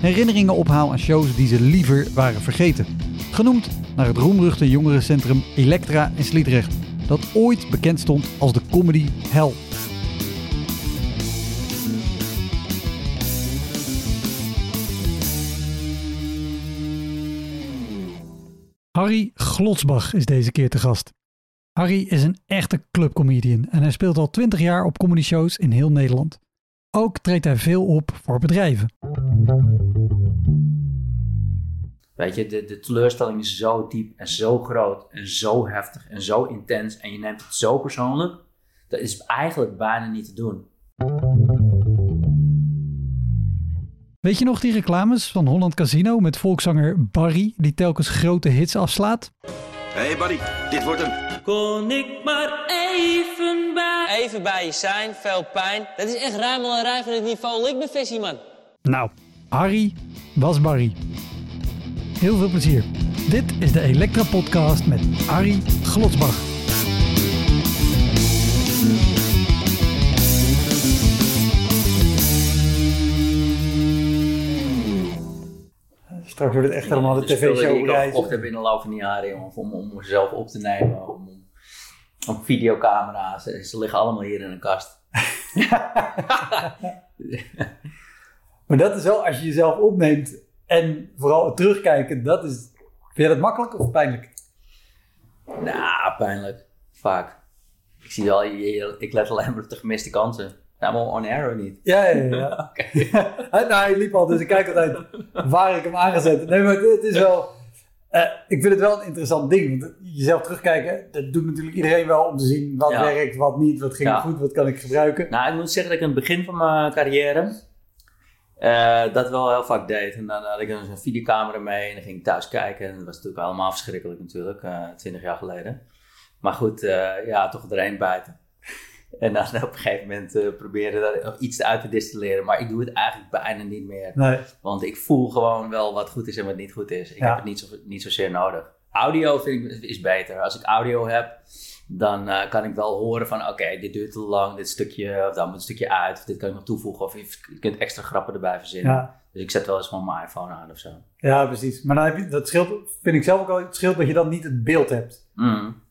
herinneringen ophaal aan shows die ze liever waren vergeten. Genoemd naar het roemruchte jongerencentrum Elektra in Sliedrecht, dat ooit bekend stond als de comedy hell. Harry Glotsbach is deze keer te gast. Harry is een echte clubcomedian en hij speelt al 20 jaar op comedy shows in heel Nederland. Ook treedt hij veel op voor bedrijven. Weet je, de, de teleurstelling is zo diep en zo groot en zo heftig en zo intens en je neemt het zo persoonlijk. Dat is eigenlijk bijna niet te doen. Weet je nog die reclames van Holland Casino met volkszanger Barry die telkens grote hits afslaat? Hey buddy, dit wordt hem. Kon ik maar even bij... Even bij je zijn, veel pijn. Dat is echt ruimel en rij van het niveau ik ben visie, man. Nou, Harry was Barry. Heel veel plezier. Dit is de Elektra Podcast met Harry Glotsbach. Straks wordt het echt helemaal de Dus spullen die tv-show ik gekocht heb in de loop van de jaren, jongen, om, om mezelf op te nemen, om, om, om videocamera's. Ze, ze liggen allemaal hier in een kast. Maar dat is wel, als je jezelf opneemt en vooral terugkijken, dat is... Vind je dat makkelijk of pijnlijk? Nou, pijnlijk. Vaak. Ik zie wel, ik let alleen maar op de gemiste kansen. Nou, maar on air niet. Ja, ja, ja. Nou, hij liep al, dus ik kijk altijd waar ik hem aangezet. Nee, maar het, het is wel... eh, ik vind het wel een interessant ding. Want jezelf terugkijken, dat doet natuurlijk iedereen wel om te zien wat Ja. werkt, wat niet, wat ging Ja. goed, wat kan ik gebruiken. Nou, ik moet zeggen dat ik aan het begin van mijn carrière eh, dat wel heel vaak deed. En dan had ik dan zo'n videocamera mee en dan ging ik thuis kijken. En dat was natuurlijk allemaal verschrikkelijk natuurlijk, eh 20 jaar geleden. Maar goed, ja, toch er een buiten. En dan op een gegeven moment eh, proberen daar iets uit te distilleren. Maar ik doe het eigenlijk bijna niet meer. Nee, Want ik voel gewoon wel wat goed is en wat niet goed is. Ik Ja. heb het niet, zo, niet zozeer nodig. Audio vind ik is beter. Als ik audio heb, dan eh, kan ik wel horen van oké, dit duurt te lang, dit stukje, of dan moet een stukje uit, of dit kan ik nog toevoegen, of je, je kunt extra grappen erbij verzinnen. ja. Dus ik zet wel eens gewoon mijn iPhone aan of zo. ja, precies. Maar dan heb je, dat scheelt, vind ik zelf ook al, het scheelt dat je dan niet het beeld hebt. Mm.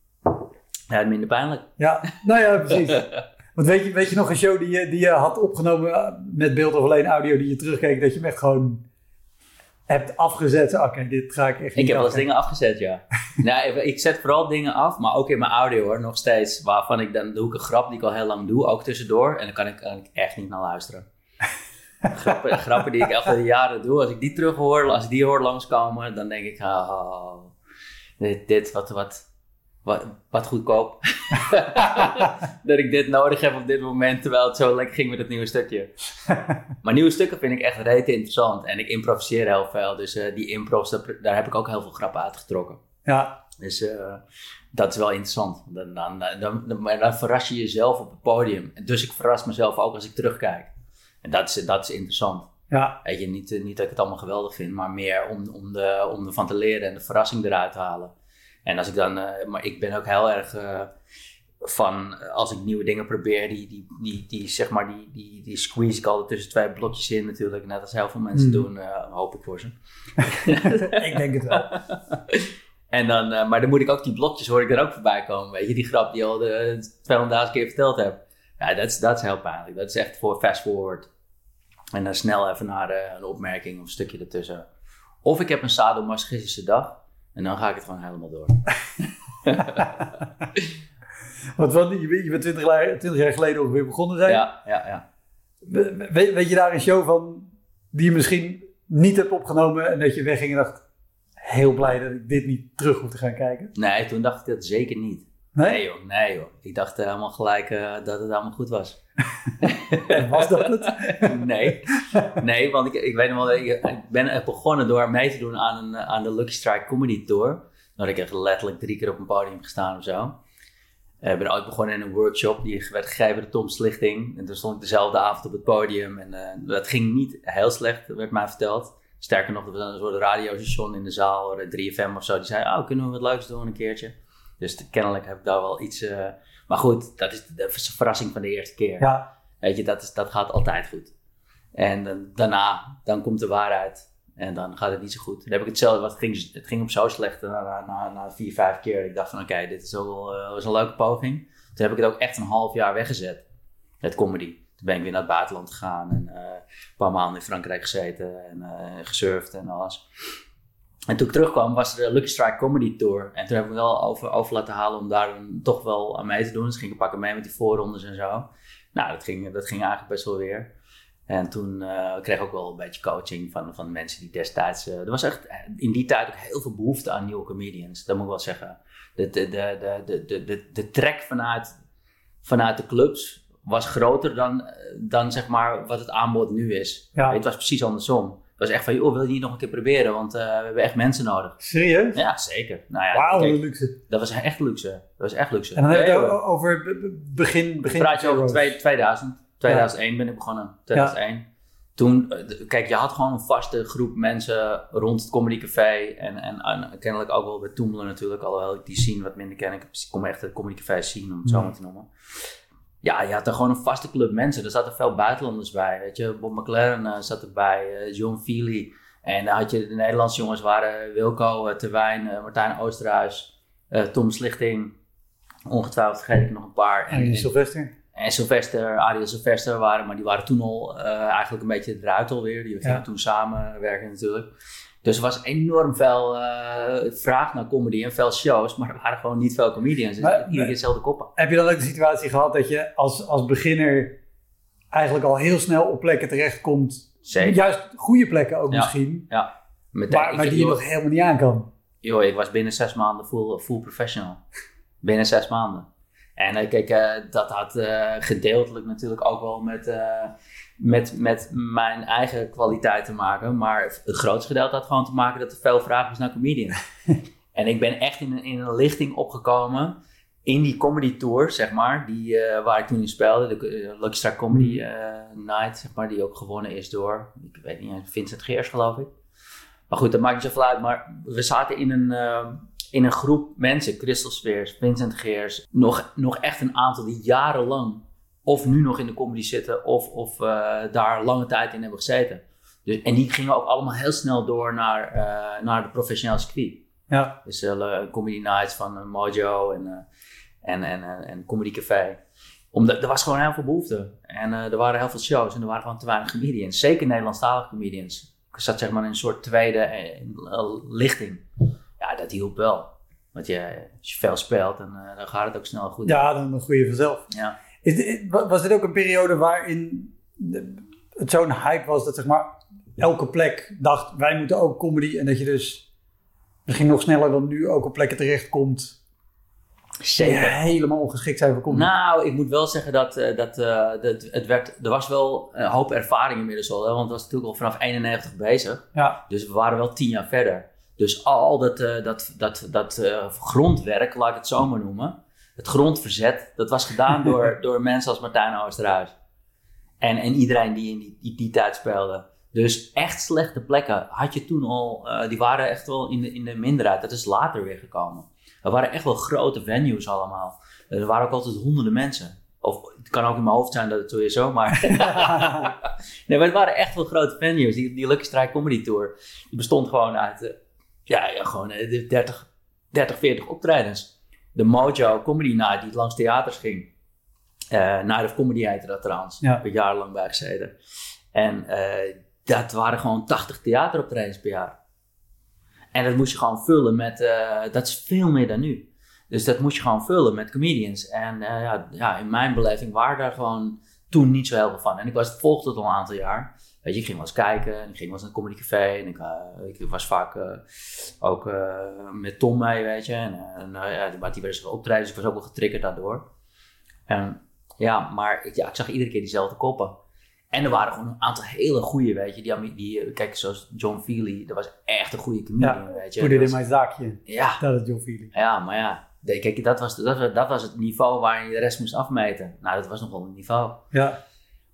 Ja, minder pijnlijk. Ja, nou ja, precies. Want weet je, weet je nog een show die je, die je had opgenomen eh, met beeld of alleen audio, die je terugkeek, dat je hem echt gewoon hebt afgezet? Oké, dit ga ik echt niet Ik heb wel eens dingen afgezet, ja. nou, ik- ik zet vooral dingen af, maar ook in mijn audio hoor, nog steeds. Waarvan ik dan doe ik een grap die ik al heel lang doe, ook tussendoor. En dan kan ik, kan ik echt niet naar luisteren. grappen, grappen die ik echt al jaren doe, als ik die terug hoor, als ik die hoor langskomen, dan denk ik, oh, dit, dit wat, wat, wat, wat goedkoop. dat ik dit nodig heb op dit moment, terwijl het zo lekker ging met het nieuwe stukje. Maar nieuwe stukken vind ik echt rete interessant. En ik improviseer heel veel. Dus eh, die improvs, daar, heb ik ook heel veel grappen uitgetrokken. Ja, Dus eh, dat is wel interessant. Dan, dan, dan, dan, dan verras je jezelf op het podium. Dus ik verras mezelf ook als ik terugkijk. En dat is, dat is interessant. ja, Weet je, niet, eh, niet dat ik het allemaal geweldig vind, maar meer om, om, de, om ervan te leren en de verrassing eruit te halen. En als ik dan, eh, maar ik ben ook heel erg eh, van, als ik nieuwe dingen probeer, die, die, die, die, zeg maar, die, die, die squeeze ik altijd tussen twee blokjes in natuurlijk. Net als heel veel mensen Hmm. doen, eh, hoop ik voor ze. ik denk het wel. En dan, maar dan moet ik ook die blokjes, hoor ik er ook voorbij komen. Weet je, die grap die al de 200.000 keer verteld heb. Ja, dat is, dat is heel pijnlijk. Dat is echt voor fast forward. En dan snel even naar een opmerking of een stukje ertussen. Of ik heb een sadomasochistische dag. En dan ga ik het gewoon helemaal door. Want wat, je bent je bent 20 jaar, 20 jaar geleden ongeveer begonnen zijn. Ja, ja, ja. We- Weet, weet je daar een show van die je misschien niet hebt opgenomen en dat je wegging en dacht, heel blij dat ik dit niet terug hoef te gaan kijken? Nee, toen dacht ik dat zeker niet. Nee joh, nee joh. Ik dacht helemaal gelijk eh, dat het allemaal goed was. Was dat het? nee, nee, want ik, ik weet nog wel, ik, ik ben echt begonnen door mee te doen aan, een, eh, aan de Lucky Strike Comedy Tour. Had ik echt letterlijk drie keer op een podium gestaan of zo. Eh, Ik ben ooit begonnen in een workshop die werd gegeven door Tom Slichting. En toen stond ik dezelfde avond op het podium. En dat ging niet heel slecht, werd mij verteld. Sterker nog, er was een soort radiostation in de zaal, eh, 3FM of zo. Die zei, oh, kunnen we wat leuks doen een keertje? Dus te- kennelijk heb ik daar wel iets... eh, maar goed, dat is de, de verrassing van de eerste keer. Ja, Weet je, dat, is, dat gaat altijd goed. En dan- daarna, dan komt de waarheid. En dan gaat het niet zo goed. Dan heb ik hetzelfde, want het ging, het ging hem zo slecht na, na, na, na vier, vijf keer. Ik dacht van, oké, dit is wel eh, was een leuke poging. Toen heb ik het ook echt een half jaar weggezet. Het comedy. Toen ben ik weer naar het buitenland gegaan. En eh, een paar maanden in Frankrijk gezeten. En eh gesurfd en alles. En toen ik terugkwam was er de Lucky Strike Comedy Tour. En toen heb ik me wel over, over laten halen om daar dan toch wel aan mee te doen. Dus ging ik pakken mee met die voorrondes en zo. Nou, dat ging, dat ging eigenlijk best wel weer. En toen eh, kreeg ik ook wel een beetje coaching van, van mensen die destijds... eh, er was echt in die tijd ook heel veel behoefte aan nieuwe comedians. Dat moet ik wel zeggen. De, de, de, de, de, de, de, de trek vanuit, vanuit de clubs was groter dan, dan zeg maar wat het aanbod nu is. Ja. Het was precies andersom. Het was echt van, joh, wil je niet nog een keer proberen? Want eh, we hebben echt mensen nodig. serieus? Ja, zeker. Nou ja, Wauw, kijk, een luxe. dat was echt luxe. Dat was echt luxe. En dan heb je het over be- be- begin, begin praat je over Zero's. twee- 2000. 2001 ben ik begonnen. 2001. Toen, eh, kijk, je had gewoon een vaste groep mensen rond het Comedy Café. En, en, en kennelijk ook wel bij Toemelen natuurlijk. Alhoewel ik die scene wat minder ken. Ik kom echt het Comedy Café scene, om het zo maar te noemen. Ja, je had er gewoon een vaste club mensen. Er zaten veel buitenlanders bij. Weet je, Bob McLaren eh, zat erbij. eh, John Feely. En dan had je de Nederlandse jongens waren Wilco, uh, Terwijn, eh, Martijn Oosterhuis, eh, Tom Slichting. Ongetwijfeld vergeet ik nog een paar. En Sylvester. En Sylvester, Ariel Sylvester waren, maar die waren toen al eh, eigenlijk een beetje eruit alweer. Die gingen Ja. toen samenwerken natuurlijk. Dus er was enorm veel eh, vraag naar comedy en veel shows, maar er waren gewoon niet veel comedians. Dus Maar- iedereen dezelfde koppen. Heb je dan ook de situatie gehad dat je als, als beginner eigenlijk al heel snel op plekken terechtkomt? Zeker. Juist goede plekken ook Ja. misschien. Ja. Met Maar, die je nog helemaal niet aan kan. joh, ik was binnen zes maanden full, full professional. binnen zes maanden. En kijk, eh, dat had eh, gedeeltelijk natuurlijk ook wel met, met, met mijn eigen kwaliteit te maken. Maar het grootste gedeelte had gewoon te maken dat er veel vraag was naar comedians. en ik ben echt in een, in een lichting opgekomen in die comedy tour, zeg maar, die, eh, waar ik toen in speelde. De eh, Lucky Star Comedy eh, Night, zeg maar, die ook gewonnen is door, ik weet niet, Vincent Geers geloof ik. Maar goed, dat maakt niet zoveel uit. Maar we zaten in een, eh, in een groep mensen, Crystal Spears, Vincent Geers, nog, nog echt een aantal die jarenlang of nu nog in de comedy zitten of, of eh, daar lange tijd in hebben gezeten. Dus, en die gingen ook allemaal heel snel door naar, eh, naar de professionele circuit. Ja. Dus eh, Comedy Nights van Mojo en, en, en, en, Comedy Café. Omdat, er was gewoon heel veel behoefte. En er waren heel veel shows en er waren gewoon te weinig comedians. Zeker Nederlandstalige comedians. Ik zat zeg maar in een soort tweede lichting. Ja, dat hielp wel. Want je, als je veel speelt, dan, dan gaat het ook snel goed. Ja, dan groei je vanzelf. Ja. Is was dit ook een periode waarin het zo'n hype was dat zeg maar elke plek dacht wij moeten ook comedy en dat je dus misschien nog sneller dan nu ook op plekken terechtkomt Zeker. helemaal ongeschikt zijn voor comedy? Nou, ik moet wel zeggen dat, eh, dat, eh, dat het werd, er was wel een hoop ervaring inmiddels al. Hè, want het was natuurlijk al vanaf 91 bezig. Ja, Dus we waren wel tien jaar verder. Dus al dat, eh, dat, dat, dat grondwerk, laat ik het zo maar noemen. Het grondverzet, dat was gedaan door, door mensen als Martijn Oosterhuis. En, en iedereen die in die, die, die tijd speelde. Dus echt slechte plekken had je toen al, eh, die waren echt wel in de, in de minderheid. Dat is later weer gekomen. Er waren echt wel grote venues allemaal. Er waren ook altijd honderden mensen. Of het kan ook in mijn hoofd zijn dat het zo is, zo, maar... nee, maar het waren echt wel grote venues. Die, die Lucky Strike Comedy Tour, die bestond gewoon uit, eh, ja, ja, gewoon eh, de 30, 30, 40 optredens. De Mojo Comedy Night, die langs theaters ging. Eh Night of Comedy heette dat trouwens. Ja. Daar heb ik jarenlang bij gezeten. En eh, dat waren gewoon 80 theateroptredens per jaar. En dat moest je gewoon vullen met, eh, dat is veel meer dan nu. Dus dat moest je gewoon vullen met comedians. En ja, ja, in mijn beleving waren daar gewoon toen niet zo heel veel van. En ik was, volgde het al een aantal jaar. Weet je, ik ging wel eens kijken en ik ging wel eens naar een comedycafé. En ik, eh, ik was vaak eh, ook eh, met Tom mee, weet je. En, en ja, die, werd optreden, dus ik was ook wel getriggerd daardoor. En ja, maar ik, ja, ik zag iedere keer diezelfde koppen. En er waren gewoon een aantal hele goede, weet je. Die, die, kijk, zoals John Feely, dat was echt een goede comedian, weet je. Dat in mijn zaakje. Ja, Dat is John Feely. ja, maar ja. Kijk, dat was, dat, was, dat was het niveau waar je de rest moest afmeten. Nou, dat was nog wel een niveau. Ja.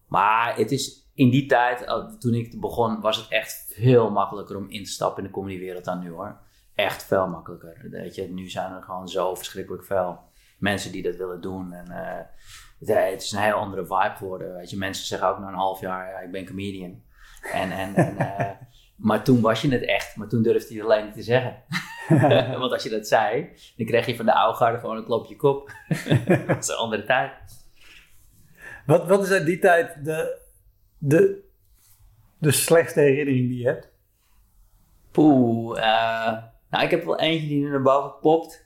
Maar het is in die tijd, eh, toen ik begon, was het echt veel makkelijker om in te stappen in de comedywereld dan nu hoor. Echt veel makkelijker. Weet je, nu zijn er gewoon zo verschrikkelijk veel mensen die dat willen doen. En eh, het, is een heel andere vibe geworden. Weet je, mensen zeggen ook na een half jaar, ja, ik ben comedian. En, en, en, eh, maar toen was je het echt, maar toen durfde je het alleen niet te zeggen. Want als je dat zei, dan kreeg je van de oude garde gewoon een klop op je kop. dat is een andere tijd. Wat, wat is uit die tijd de, de, de slechtste herinnering die je hebt? Poeh, eh, nou ik heb wel eentje die er naar boven popt.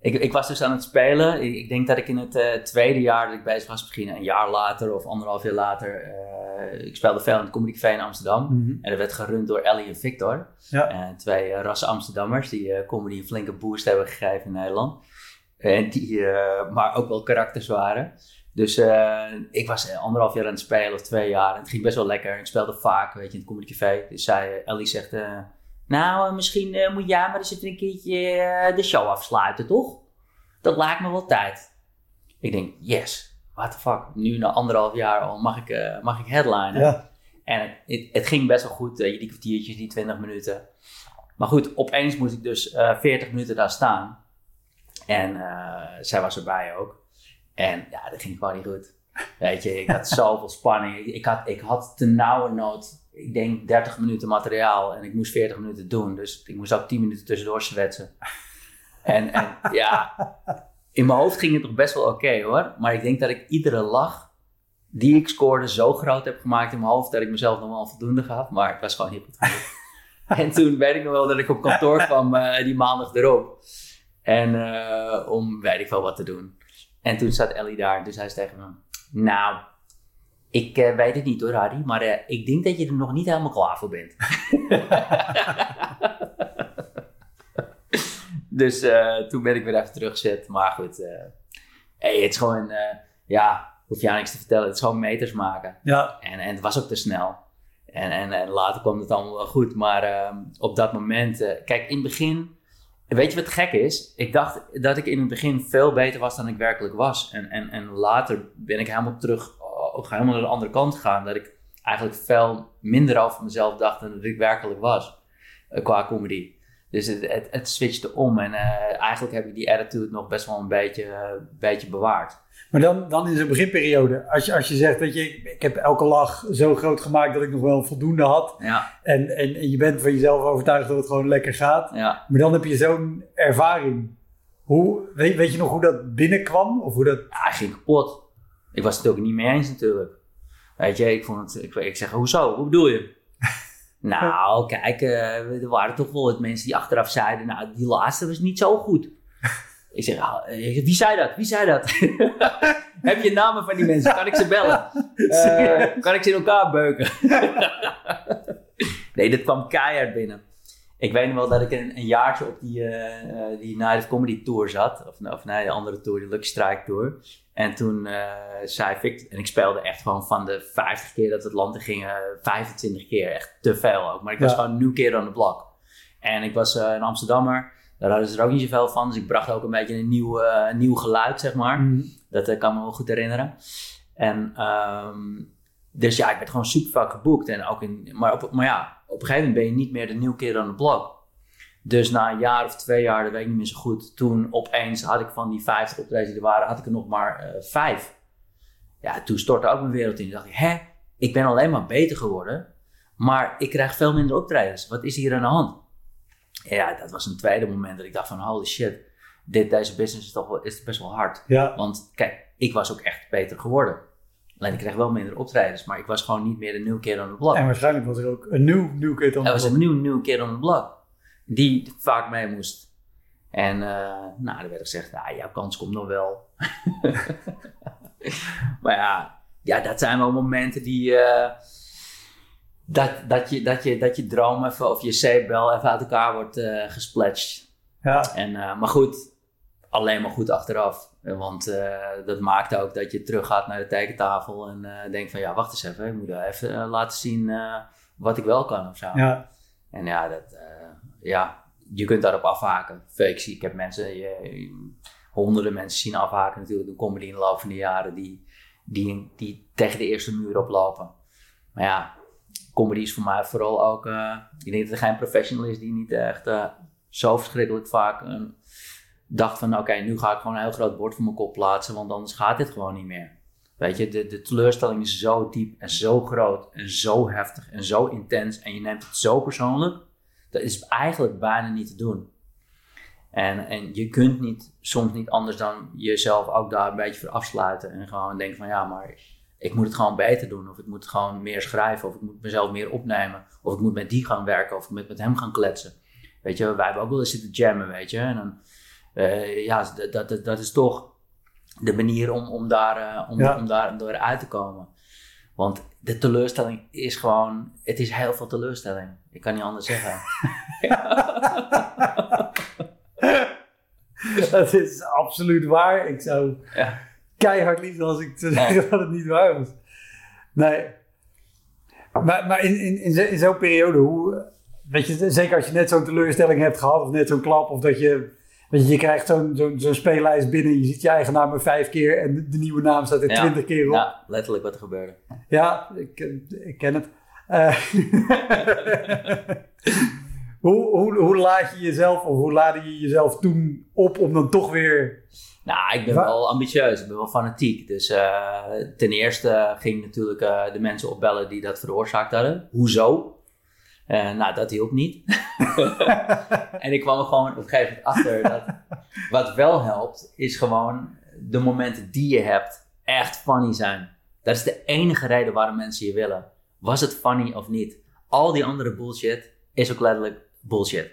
Ik, ik was dus aan het spelen. Ik, ik denk dat ik in het eh, tweede jaar dat ik bezig was, misschien een jaar later of anderhalf jaar later. eh, ik speelde veel in het Comedy Café in Amsterdam. En dat werd gerund door Ellie en Victor. Ja. Twee rassen Amsterdammers die comedy een flinke boost hebben gegeven in Nederland. En die maar ook wel karakters waren. Dus eh, ik was eh, anderhalf jaar aan het spelen of twee jaar. En het ging best wel lekker. Ik speelde vaak, weet je, in het Comedy Café. Dus zij, Ellie zegt, eh, nou, eh, misschien eh, moet jij maar eens even een keertje eh, de show afsluiten, toch? Dat lijkt me wel tijd. Ik denk, yes, what the fuck. Nu na anderhalf jaar al mag ik, eh, mag ik headlinen. Ja. En het, het, ging best wel goed, die kwartiertjes, die 20 minuten. Maar goed, opeens moest ik dus eh 40 minuten daar staan. En eh, zij was erbij ook. En ja, dat ging gewoon niet goed. Weet je, ik had zoveel spanning. Ik, ik, had, ik had te nauwe nood, ik denk 30 minuten materiaal. En ik moest 40 minuten doen. Dus ik moest ook 10 minuten tussendoor zwetsen. En, en ja, in mijn hoofd ging het nog best wel oké hoor. Maar ik denk dat ik iedere lach die ik scoorde zo groot heb gemaakt in mijn hoofd dat ik mezelf nog wel voldoende gaf. Maar het was gewoon genoeg. en toen weet ik nog wel dat ik op kantoor kwam eh, die maandag erop. En eh, om weet ik wel wat te doen. En toen zat Ellie daar, dus hij zei tegen me: Nou, ik eh, weet het niet hoor, Harry, maar eh, ik denk dat je er nog niet helemaal klaar voor bent. dus eh, toen ben ik weer even teruggezet. Maar goed, hey, het is gewoon, ja, hoef je aan niks te vertellen. Het is gewoon meters maken. Ja. En, en het was ook te snel. En, en, en later kwam het allemaal wel goed. Maar ehm, op dat moment, kijk, in het begin, weet je wat gek is? Ik dacht dat ik in het begin veel beter was dan ik werkelijk was. En, en, en later ben ik helemaal terug, oh, helemaal naar de andere kant gegaan. Dat ik eigenlijk veel minder over mezelf dacht dan dat ik werkelijk was. eh, qua comedy. Dus het, het, het switchte om. En eh, eigenlijk heb ik die attitude nog best wel een beetje, eh, beetje bewaard. Maar dan, dan in zo'n beginperiode, als je, als je zegt, weet je, ik, heb elke lach zo groot gemaakt dat ik nog wel voldoende had. Ja, En, en, en je bent van jezelf overtuigd dat het gewoon lekker gaat. ja. Maar dan heb je zo'n ervaring. Hoe, weet, weet je nog hoe dat binnenkwam? Of hoe dat... Ja, hij ging kapot. Ik was het ook niet mee eens natuurlijk. Weet je, ik vond het, ik, ik zeg, hoezo? Hoe bedoel je? nou, kijk, eh, er waren toch wel wat mensen die achteraf zeiden, nou, die laatste was niet zo goed. Ik zeg, ah, eh, wie zei dat? Wie zei dat? Heb je namen van die mensen? Kan ik ze bellen? Eh, kan ik ze in elkaar beuken? nee, dat kwam keihard binnen. Ik weet nog wel dat ik een, een jaartje op die, eh, die Night of Comedy Tour zat. Of, of nee, de andere tour, de Lucky Strike Tour. En toen zei Victor... En ik speelde echt gewoon van de 50 keer dat het land in gingen... 25 keer. Echt te veel ook. Maar ik was Ja. gewoon nieuw keer aan de blok. En ik was een Amsterdammer. Daar hadden ze er ook niet zoveel van. Dus ik bracht ook een beetje een nieuw, eh, nieuw geluid, zeg maar. Dat eh, kan me wel goed herinneren. En ehm, dus ja, ik werd gewoon super vaak geboekt. En ook in, maar, op, maar ja, op een gegeven moment ben je niet meer de nieuwe keer aan de blok. Dus na een jaar of twee jaar, dat weet ik niet meer zo goed. Toen opeens had ik van die 50 optredens die er waren, had ik er nog maar eh, vijf. Ja, toen stortte ook mijn wereld in. Toen dacht ik, hè, ik ben alleen maar beter geworden. Maar ik krijg veel minder optredens. Wat is hier aan de hand? Ja, dat was een tweede moment dat ik dacht van, holy shit. Dit, deze business is toch wel, is best wel hard. Ja. Want kijk, ik was ook echt beter geworden. Alleen ik kreeg wel minder optredens, maar ik was gewoon niet meer de nieuwe keer aan de blok. En waarschijnlijk was er ook een nieuw, nieuw kit Er was een nieuw, nieuwe keer aan de blok. Die vaak mee moest. En uh, nou, er werd gezegd, nou, jouw kans komt nog wel. maar ja, ja, dat zijn wel momenten die... Uh, dat, dat, je, dat, je, dat je droom even, of je zeepbel even uit elkaar wordt uh, gesplatcht. Ja. En, maar goed, alleen maar goed achteraf. Want dat maakt ook dat je terug gaat naar de tekentafel en denkt van ja, wacht eens even, ik moet even laten zien wat ik wel kan of zo. Ja. En ja, dat, ja, je kunt daarop afhaken. Ik, zie, ik heb mensen, je, honderden mensen zien afhaken natuurlijk een comedy in de loop van de jaren die, die, die tegen de eerste muur oplopen. Maar ja, comedy is voor mij vooral ook, uh, ik denk dat er geen professional is die niet echt uh, zo verschrikkelijk vaak dacht van oké, nu ga ik gewoon een heel groot bord voor mijn kop plaatsen, want anders gaat dit gewoon niet meer. Weet je, de, de teleurstelling is zo diep en zo groot en zo heftig en zo intens en je neemt het zo persoonlijk dat is eigenlijk bijna niet te doen. En, en je kunt niet, soms niet anders dan jezelf ook daar een beetje voor afsluiten. En gewoon denken van ja, maar ik moet het gewoon beter doen. Of ik moet gewoon meer schrijven. Of ik moet mezelf meer opnemen. Of ik moet met die gaan werken. Of ik moet met hem gaan kletsen. Weet je, wij hebben ook wel eens zitten jammen, weet je. En dan, uh, ja, dat, dat, dat is toch de manier om, om, daar, uh, om, ja. om daar door uit te komen. Want de teleurstelling is gewoon, het is heel veel teleurstelling. Ik kan niet anders zeggen. dat is absoluut waar. Ik zou ja. Keihard liefde als ik te zeggen dat het niet waar was. Nee. Maar, maar in, in, in, in zo'n periode, hoe, weet je, zeker als je net zo'n teleurstelling hebt gehad of net zo'n klap, of dat je Weet je, je krijgt zo'n zo'n zo'n speellijst binnen. Je ziet je eigen naam maar vijf keer. En de, nieuwe naam staat er ja. twintig keer op. Ja, letterlijk wat er gebeurde. Ja, ik, ik ken het. Uh, hoe, hoe, hoe laat je jezelf, of hoe laadde je jezelf toen op om dan toch weer... Nou, ik ben wel ambitieus. Ik ben wel fanatiek. Dus uh, ten eerste ging natuurlijk uh, de mensen opbellen die dat veroorzaakt hadden. Hoezo? Uh, nou, dat hielp niet. en ik kwam er gewoon op een gegeven moment achter dat wat wel helpt, is gewoon de momenten die je hebt echt funny zijn. Dat is de enige reden waarom mensen je willen. Was het funny of niet? Al die andere bullshit is ook letterlijk bullshit.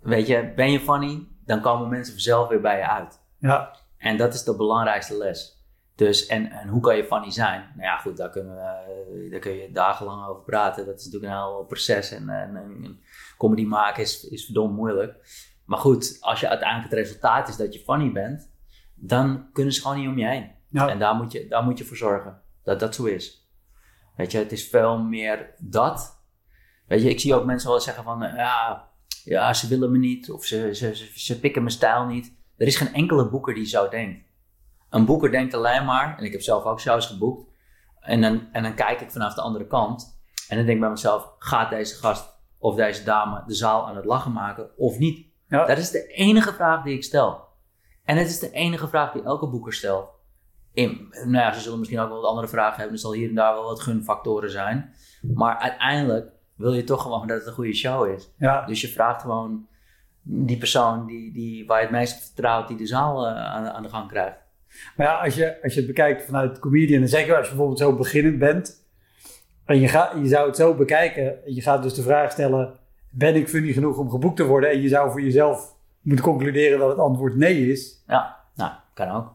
Weet je, ben je funny, dan komen mensen vanzelf weer bij je uit. Ja. En dat is de belangrijkste les. Dus, en, en hoe kan je funny zijn? Nou ja, goed, daar, kunnen we, daar kun je dagenlang over praten. Dat is natuurlijk een heel proces. En, en, en comedy maken is, is verdomd moeilijk. Maar goed, als je uiteindelijk het resultaat is dat je funny bent, dan kunnen ze gewoon niet om je heen. Ja. En daar moet, je, daar moet je voor zorgen dat dat zo is. Weet je, het is veel meer dat. Weet je, ik zie ook mensen wel zeggen van, ja, ja ze willen me niet of ze, ze, ze, ze pikken mijn stijl niet. Er is geen enkele boeker die zo denkt. Een boeker denkt alleen maar, en ik heb zelf ook shows geboekt, en dan, en dan kijk ik vanaf de andere kant. En dan denk ik bij mezelf, gaat deze gast of deze dame de zaal aan het lachen maken of niet? Ja. Dat is de enige vraag die ik stel. En het is de enige vraag die elke boeker stelt. In, nou ja, ze zullen misschien ook wel wat andere vragen hebben. Er zal hier en daar wel wat gunfactoren zijn. Maar uiteindelijk wil je toch gewoon dat het een goede show is. Ja. Dus je vraagt gewoon die persoon die, die, waar je het meest vertrouwt, die de zaal uh, aan, aan de gang krijgt. Maar ja, als je, als je het bekijkt vanuit comedian, en zeker als je bijvoorbeeld zo beginnend bent, en je, gaat, je zou het zo bekijken, en je gaat dus de vraag stellen, ben ik funny genoeg om geboekt te worden? En je zou voor jezelf moeten concluderen dat het antwoord nee is. Ja, nou, kan ook.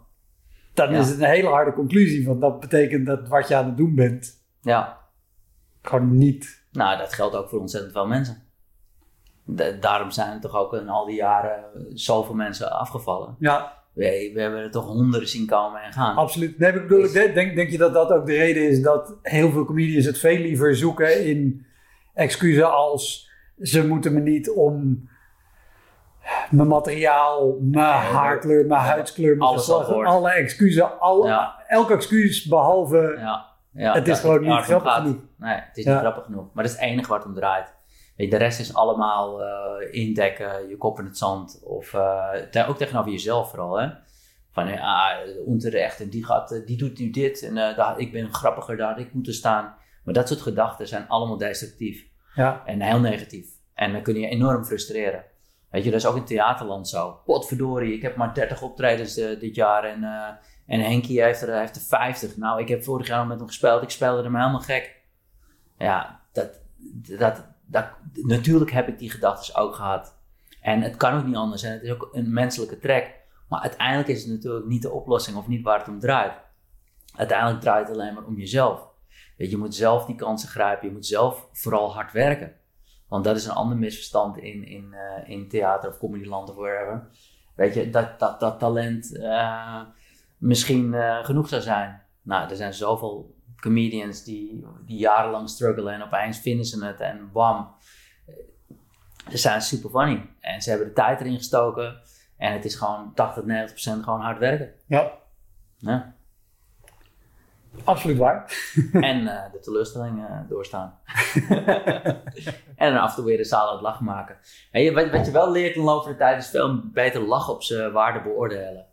Dan Ja. is het een hele harde conclusie, want dat betekent dat wat je aan het doen bent, Ja, gewoon niet. Nou, dat geldt ook voor ontzettend veel mensen. Da- daarom zijn er toch ook in al die jaren zoveel mensen afgevallen. Ja, We, we hebben er toch honderden zien komen en gaan. absoluut. Nee, bedoel, denk, denk, je dat dat ook de reden is dat heel veel comedians het veel liever zoeken in excuses als ze moeten me niet om mijn materiaal, mijn haarkleur, mijn huidskleur, mijn Alles geslacht, al gehoord. alle excuses, al, Ja. elk excuus behalve Ja, ja, Het is gewoon niet grappig gaat. genoeg. Nee, het is niet grappig genoeg. Maar dat is het enige het om draait. Weet je, de rest is allemaal eh, indekken, je kop in het zand. Of eh, te- ook tegenover jezelf vooral. Hè? Van ja, onterecht en die, gaat, eh, die doet nu dit. En eh, daar, ik ben grappiger, daar ik moeten staan. Maar dat soort gedachten zijn allemaal destructief. ja, En heel negatief. En dan kun je enorm frustreren. Weet je, dat is ook in theaterland zo. Potverdorie, ik heb maar 30 optredens eh, dit jaar en, eh en Henkie heeft er, heeft er 50. Nou, ik heb vorig jaar al met hem gespeeld, ik speelde hem helemaal gek. Ja, dat, dat, dat, natuurlijk heb ik die gedachten ook gehad. En het kan ook niet anders en het is ook een menselijke trek. Maar uiteindelijk is het natuurlijk niet de oplossing of niet waar het om draait. Uiteindelijk draait het alleen maar om jezelf. Weet je, moet zelf die kansen grijpen, je moet zelf vooral hard werken. Want dat is een ander misverstand in, in, uh, in theater of comedyland of wherever. Weet je, dat, dat, dat talent uh, misschien uh, genoeg zou zijn. Nou, er zijn zoveel comedians die, die jarenlang struggelen en opeens vinden ze het en bam. Ze zijn super funny. En ze hebben de tijd erin gestoken. En het is gewoon 80, 90 procent gewoon hard werken. Ja. Ja. Absoluut waar. en uh, de teleurstelling uh, doorstaan. en dan af en toe weer de zaal uit lachen maken. En je, wat, wat, je wel leert in de loop van de tijd is veel beter lachen op zijn waarde beoordelen.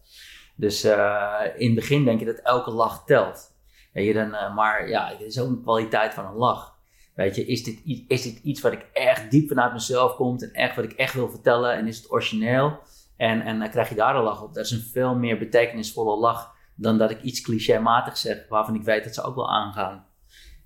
Dus uh, in het begin denk je dat elke lach telt. Weet je, dan, maar ja, het is ook een kwaliteit van een lach. Weet je, is dit, is dit iets wat ik echt diep vanuit mezelf komt en echt wat ik echt wil vertellen en is het origineel? En, en dan krijg je daar een lach op. Dat is een veel meer betekenisvolle lach dan dat ik iets clichématig zeg waarvan ik weet dat ze ook wel aangaan.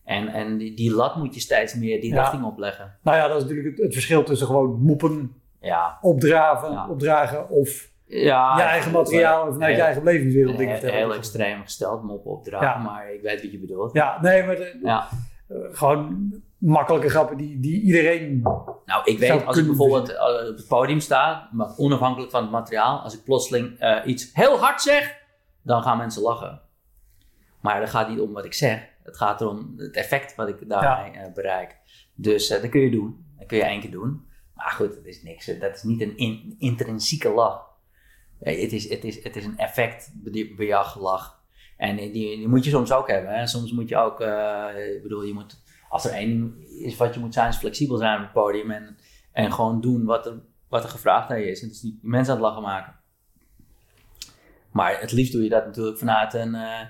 En, en die, die lat moet je steeds meer die Ja. richting opleggen. Nou ja, dat is natuurlijk het, het verschil tussen gewoon moppen, Ja, opdraven, Ja. opdragen of ja je eigen materiaal en vanuit je eigen belevingswereld dingen vertellen. heel extreem gesteld, moppen opdragen, Ja. maar ik weet wat je bedoelt. Ja, nee, maar de- Ja. eh, gewoon makkelijke grappen die, die iedereen... Nou, ik weet als ik bijvoorbeeld eh, op het podium sta, maar onafhankelijk van het materiaal, als ik plotseling eh, iets heel hard zeg, dan gaan mensen lachen. Maar het gaat niet om wat ik zeg, het gaat erom het effect wat ik daarmee bereik. Dus dat kun je doen, dat kun je één keer doen. Maar goed, dat is niks, dat is niet een in- intrinsieke lach. Het, is, het, is, het is een. En die, moet je soms ook hebben. Hè? Soms moet je ook, eh, ik bedoel, je moet, als er één is wat je moet zijn, is flexibel zijn op het podium. En, gewoon doen wat er, wat er gevraagd aan je is. En dus die mensen aan het lachen maken. Maar het liefst doe je dat natuurlijk vanuit een, eh,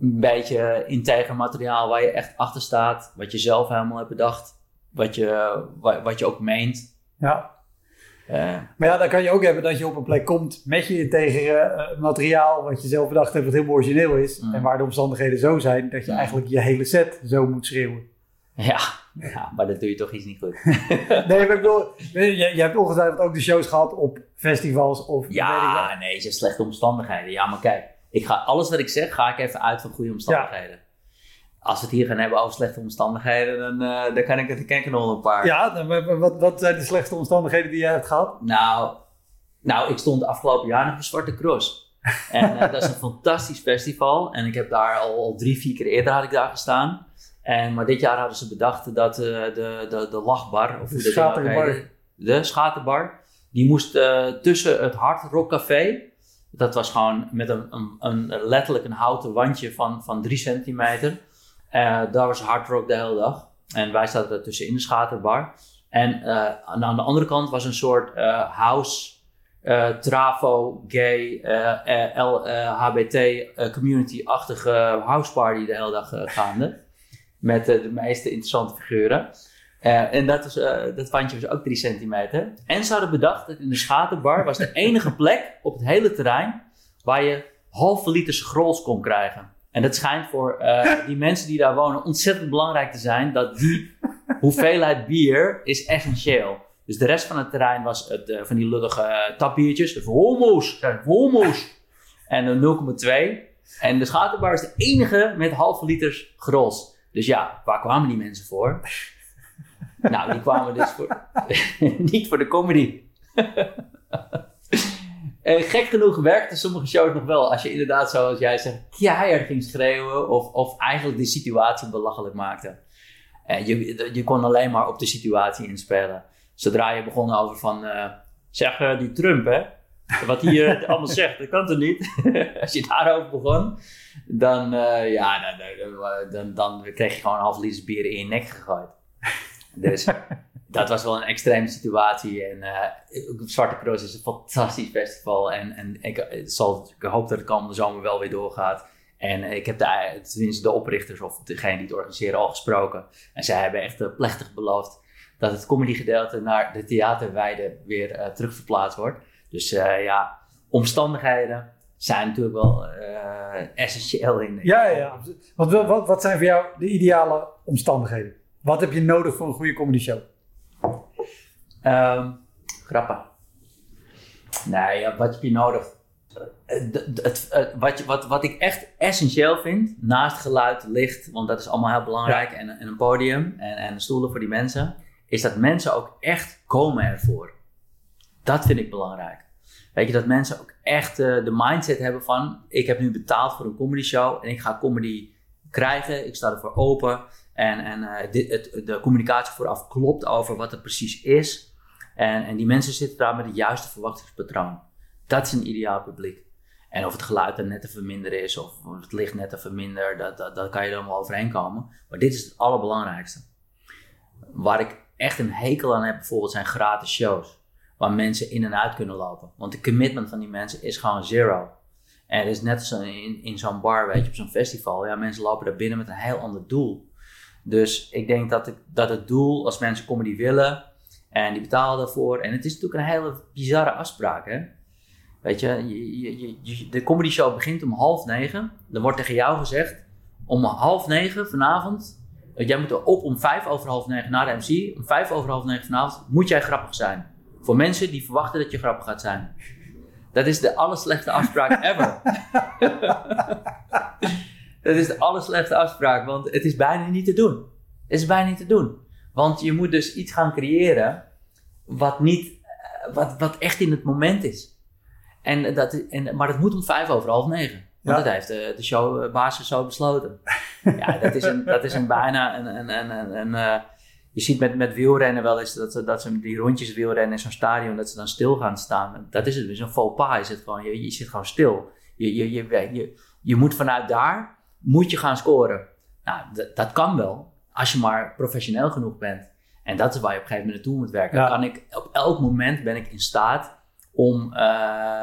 een beetje integer materiaal waar je echt achter staat. Wat je zelf helemaal hebt bedacht. Wat je, wa- wat je ook meent. Ja. Maar ja, dan kan je ook hebben dat je op een plek komt met je integere eh, materiaal wat je zelf bedacht hebt wat heel origineel is. Mm. En waar de omstandigheden zo zijn dat je Mm. eigenlijk je hele set zo moet schreeuwen. ja, ja, maar dat doe je toch iets niet goed. Nee, maar ik bedoel, je, je hebt ongetwijfeld ook de shows gehad op festivals of... weet ik Ja, nee, zijn slechte omstandigheden. Ja, maar kijk, ik ga, alles wat ik zeg, ga ik even uit van goede omstandigheden. Als we het hier gaan hebben over slechte omstandigheden, dan, eh, dan kan ik het ken ik er nog een paar. Ja, wat- wat, zijn de slechtste omstandigheden die jij hebt gehad? Nou, nou, ik stond afgelopen jaar nog op Zwarte Cross. En eh, dat is een fantastisch festival. En ik heb daar al, al drie, vier keer eerder had ik daar gestaan. En, maar dit jaar hadden ze bedacht dat eh, de, de, de lachbar, of De ook schaterbar. de schaterbar, die moest tussen het Hard Rock Café, dat was gewoon met een, een, een letterlijk een houten wandje van, van drie centimeter. Eh, daar was Hard Rock de hele dag. En wij zaten er tussenin de schaterbar. En eh, aan, de andere kant was een soort eh, house, eh, trafo, gay, eh, LHBT eh, community-achtige houseparty de hele dag gaande. Met de meeste interessante figuren. En dat, was, dat wandje was ook 3 centimeter. En ze hadden bedacht dat in de schaterbar was de enige plek op het hele terrein waar je halve liters grols kon krijgen. En dat schijnt voor eh, die mensen die daar wonen ontzettend belangrijk te zijn. Dat die hoeveelheid bier is essentieel. Dus de rest van het terrein was het, eh, van die lullige eh, tapbiertjes. De homo's. Homo's. En een 0,2. En de schaterbar is de enige met halve liters grols. Dus ja, waar kwamen die mensen voor? nou, die kwamen dus voor, niet voor de comedy. En gek genoeg werkten sommige shows nog wel. Als je inderdaad, zoals jij zegt, keihard ging schreeuwen. Of, of eigenlijk de situatie belachelijk maakte. En je, je kon alleen maar op de situatie inspelen. Zodra je begon over van... eh, zeg, eh, die Trump, hè. Wat hij eh, allemaal zegt, dat kan toch niet? Als je daarover begon, dan, eh, ja, dan, dan, dan, dan kreeg je gewoon een half liter bier in je nek gegooid. Dus dat was wel een extreme situatie. En eh, Zwarte Cross is een fantastisch festival. En, en ik, zal, ik hoop dat het komende zomer wel weer doorgaat. En ik heb de, tenminste de oprichters of degene die het organiseren al gesproken. En zij hebben echt eh, plechtig beloofd dat het comedy gedeelte naar de theaterweide weer eh, terugverplaatst wordt. Dus ja, omstandigheden zijn natuurlijk wel essentieel in. Ja, ja, ja. Wat, wat, wat zijn voor jou de ideale omstandigheden? Wat heb je nodig voor een goede comedy show? Ehm, Grappen. Nee, ja, wat heb je nodig? Eh, het, eh, wat, wat, wat ik echt essentieel vind, naast geluid, licht, want dat is allemaal heel belangrijk, en, en een podium en, en stoelen voor die mensen, is dat mensen ook echt komen ervoor. Dat vind ik belangrijk. Weet je, dat mensen ook echt eh, de mindset hebben van, ik heb nu betaald voor een comedy show en ik ga comedy krijgen, ik sta ervoor open en, en dit, het, de communicatie vooraf klopt over wat het precies is. En, en die mensen zitten daar met het juiste verwachtingspatroon. Dat is een ideaal publiek. En of het geluid dan net even minder is, of het licht net even minder, dat, dat, dat kan je er allemaal overheen komen. Maar dit is het allerbelangrijkste. Waar ik echt een hekel aan heb, bijvoorbeeld, zijn gratis shows. Waar mensen in en uit kunnen lopen. Want de commitment van die mensen is gewoon zero. En het is net als in, in zo'n bar, weet je, op zo'n festival. Ja, mensen lopen daar binnen met een heel ander doel. Dus ik denk dat, ik, dat het doel, als mensen comedy willen en die betalen daarvoor. En het is natuurlijk een hele bizarre afspraak, hè. Weet je, je, je, je- je- de comedy show begint om half negen. Er wordt tegen jou gezegd, om half negen vanavond, eh, jij moet op om vijf over half negen naar de MC. Om vijf over half negen vanavond moet jij grappig zijn. Voor mensen die verwachten dat je grappig gaat zijn. Dat is de allerslechtste afspraak ever. dat is de allerslechtste afspraak, want het is bijna niet te doen. Het is bijna niet te doen. Want je moet dus iets gaan creëren wat, niet, eh, wat, wat echt in het moment is. En dat, en, maar dat moet om vijf over half negen. Want Ja. dat heeft de, de showbasis zo besloten. ja, dat is, een, dat is een bijna een... een, een, een, een, eh, je ziet met, met wielrennen wel eens dat ze, dat ze die rondjes wielrennen in zo'n stadion, dat ze dan stil gaan staan. Dat is het, dus een faux pas. Je zit gewoon, je, je zit gewoon stil. Je, je, je, je, je moet vanuit daar, moet je gaan scoren. Nou, dat kan wel, als je maar professioneel genoeg bent. En dat is waar je op een gegeven moment naartoe moet werken. Ja. Kan ik, op elk moment ben ik in staat om, eh,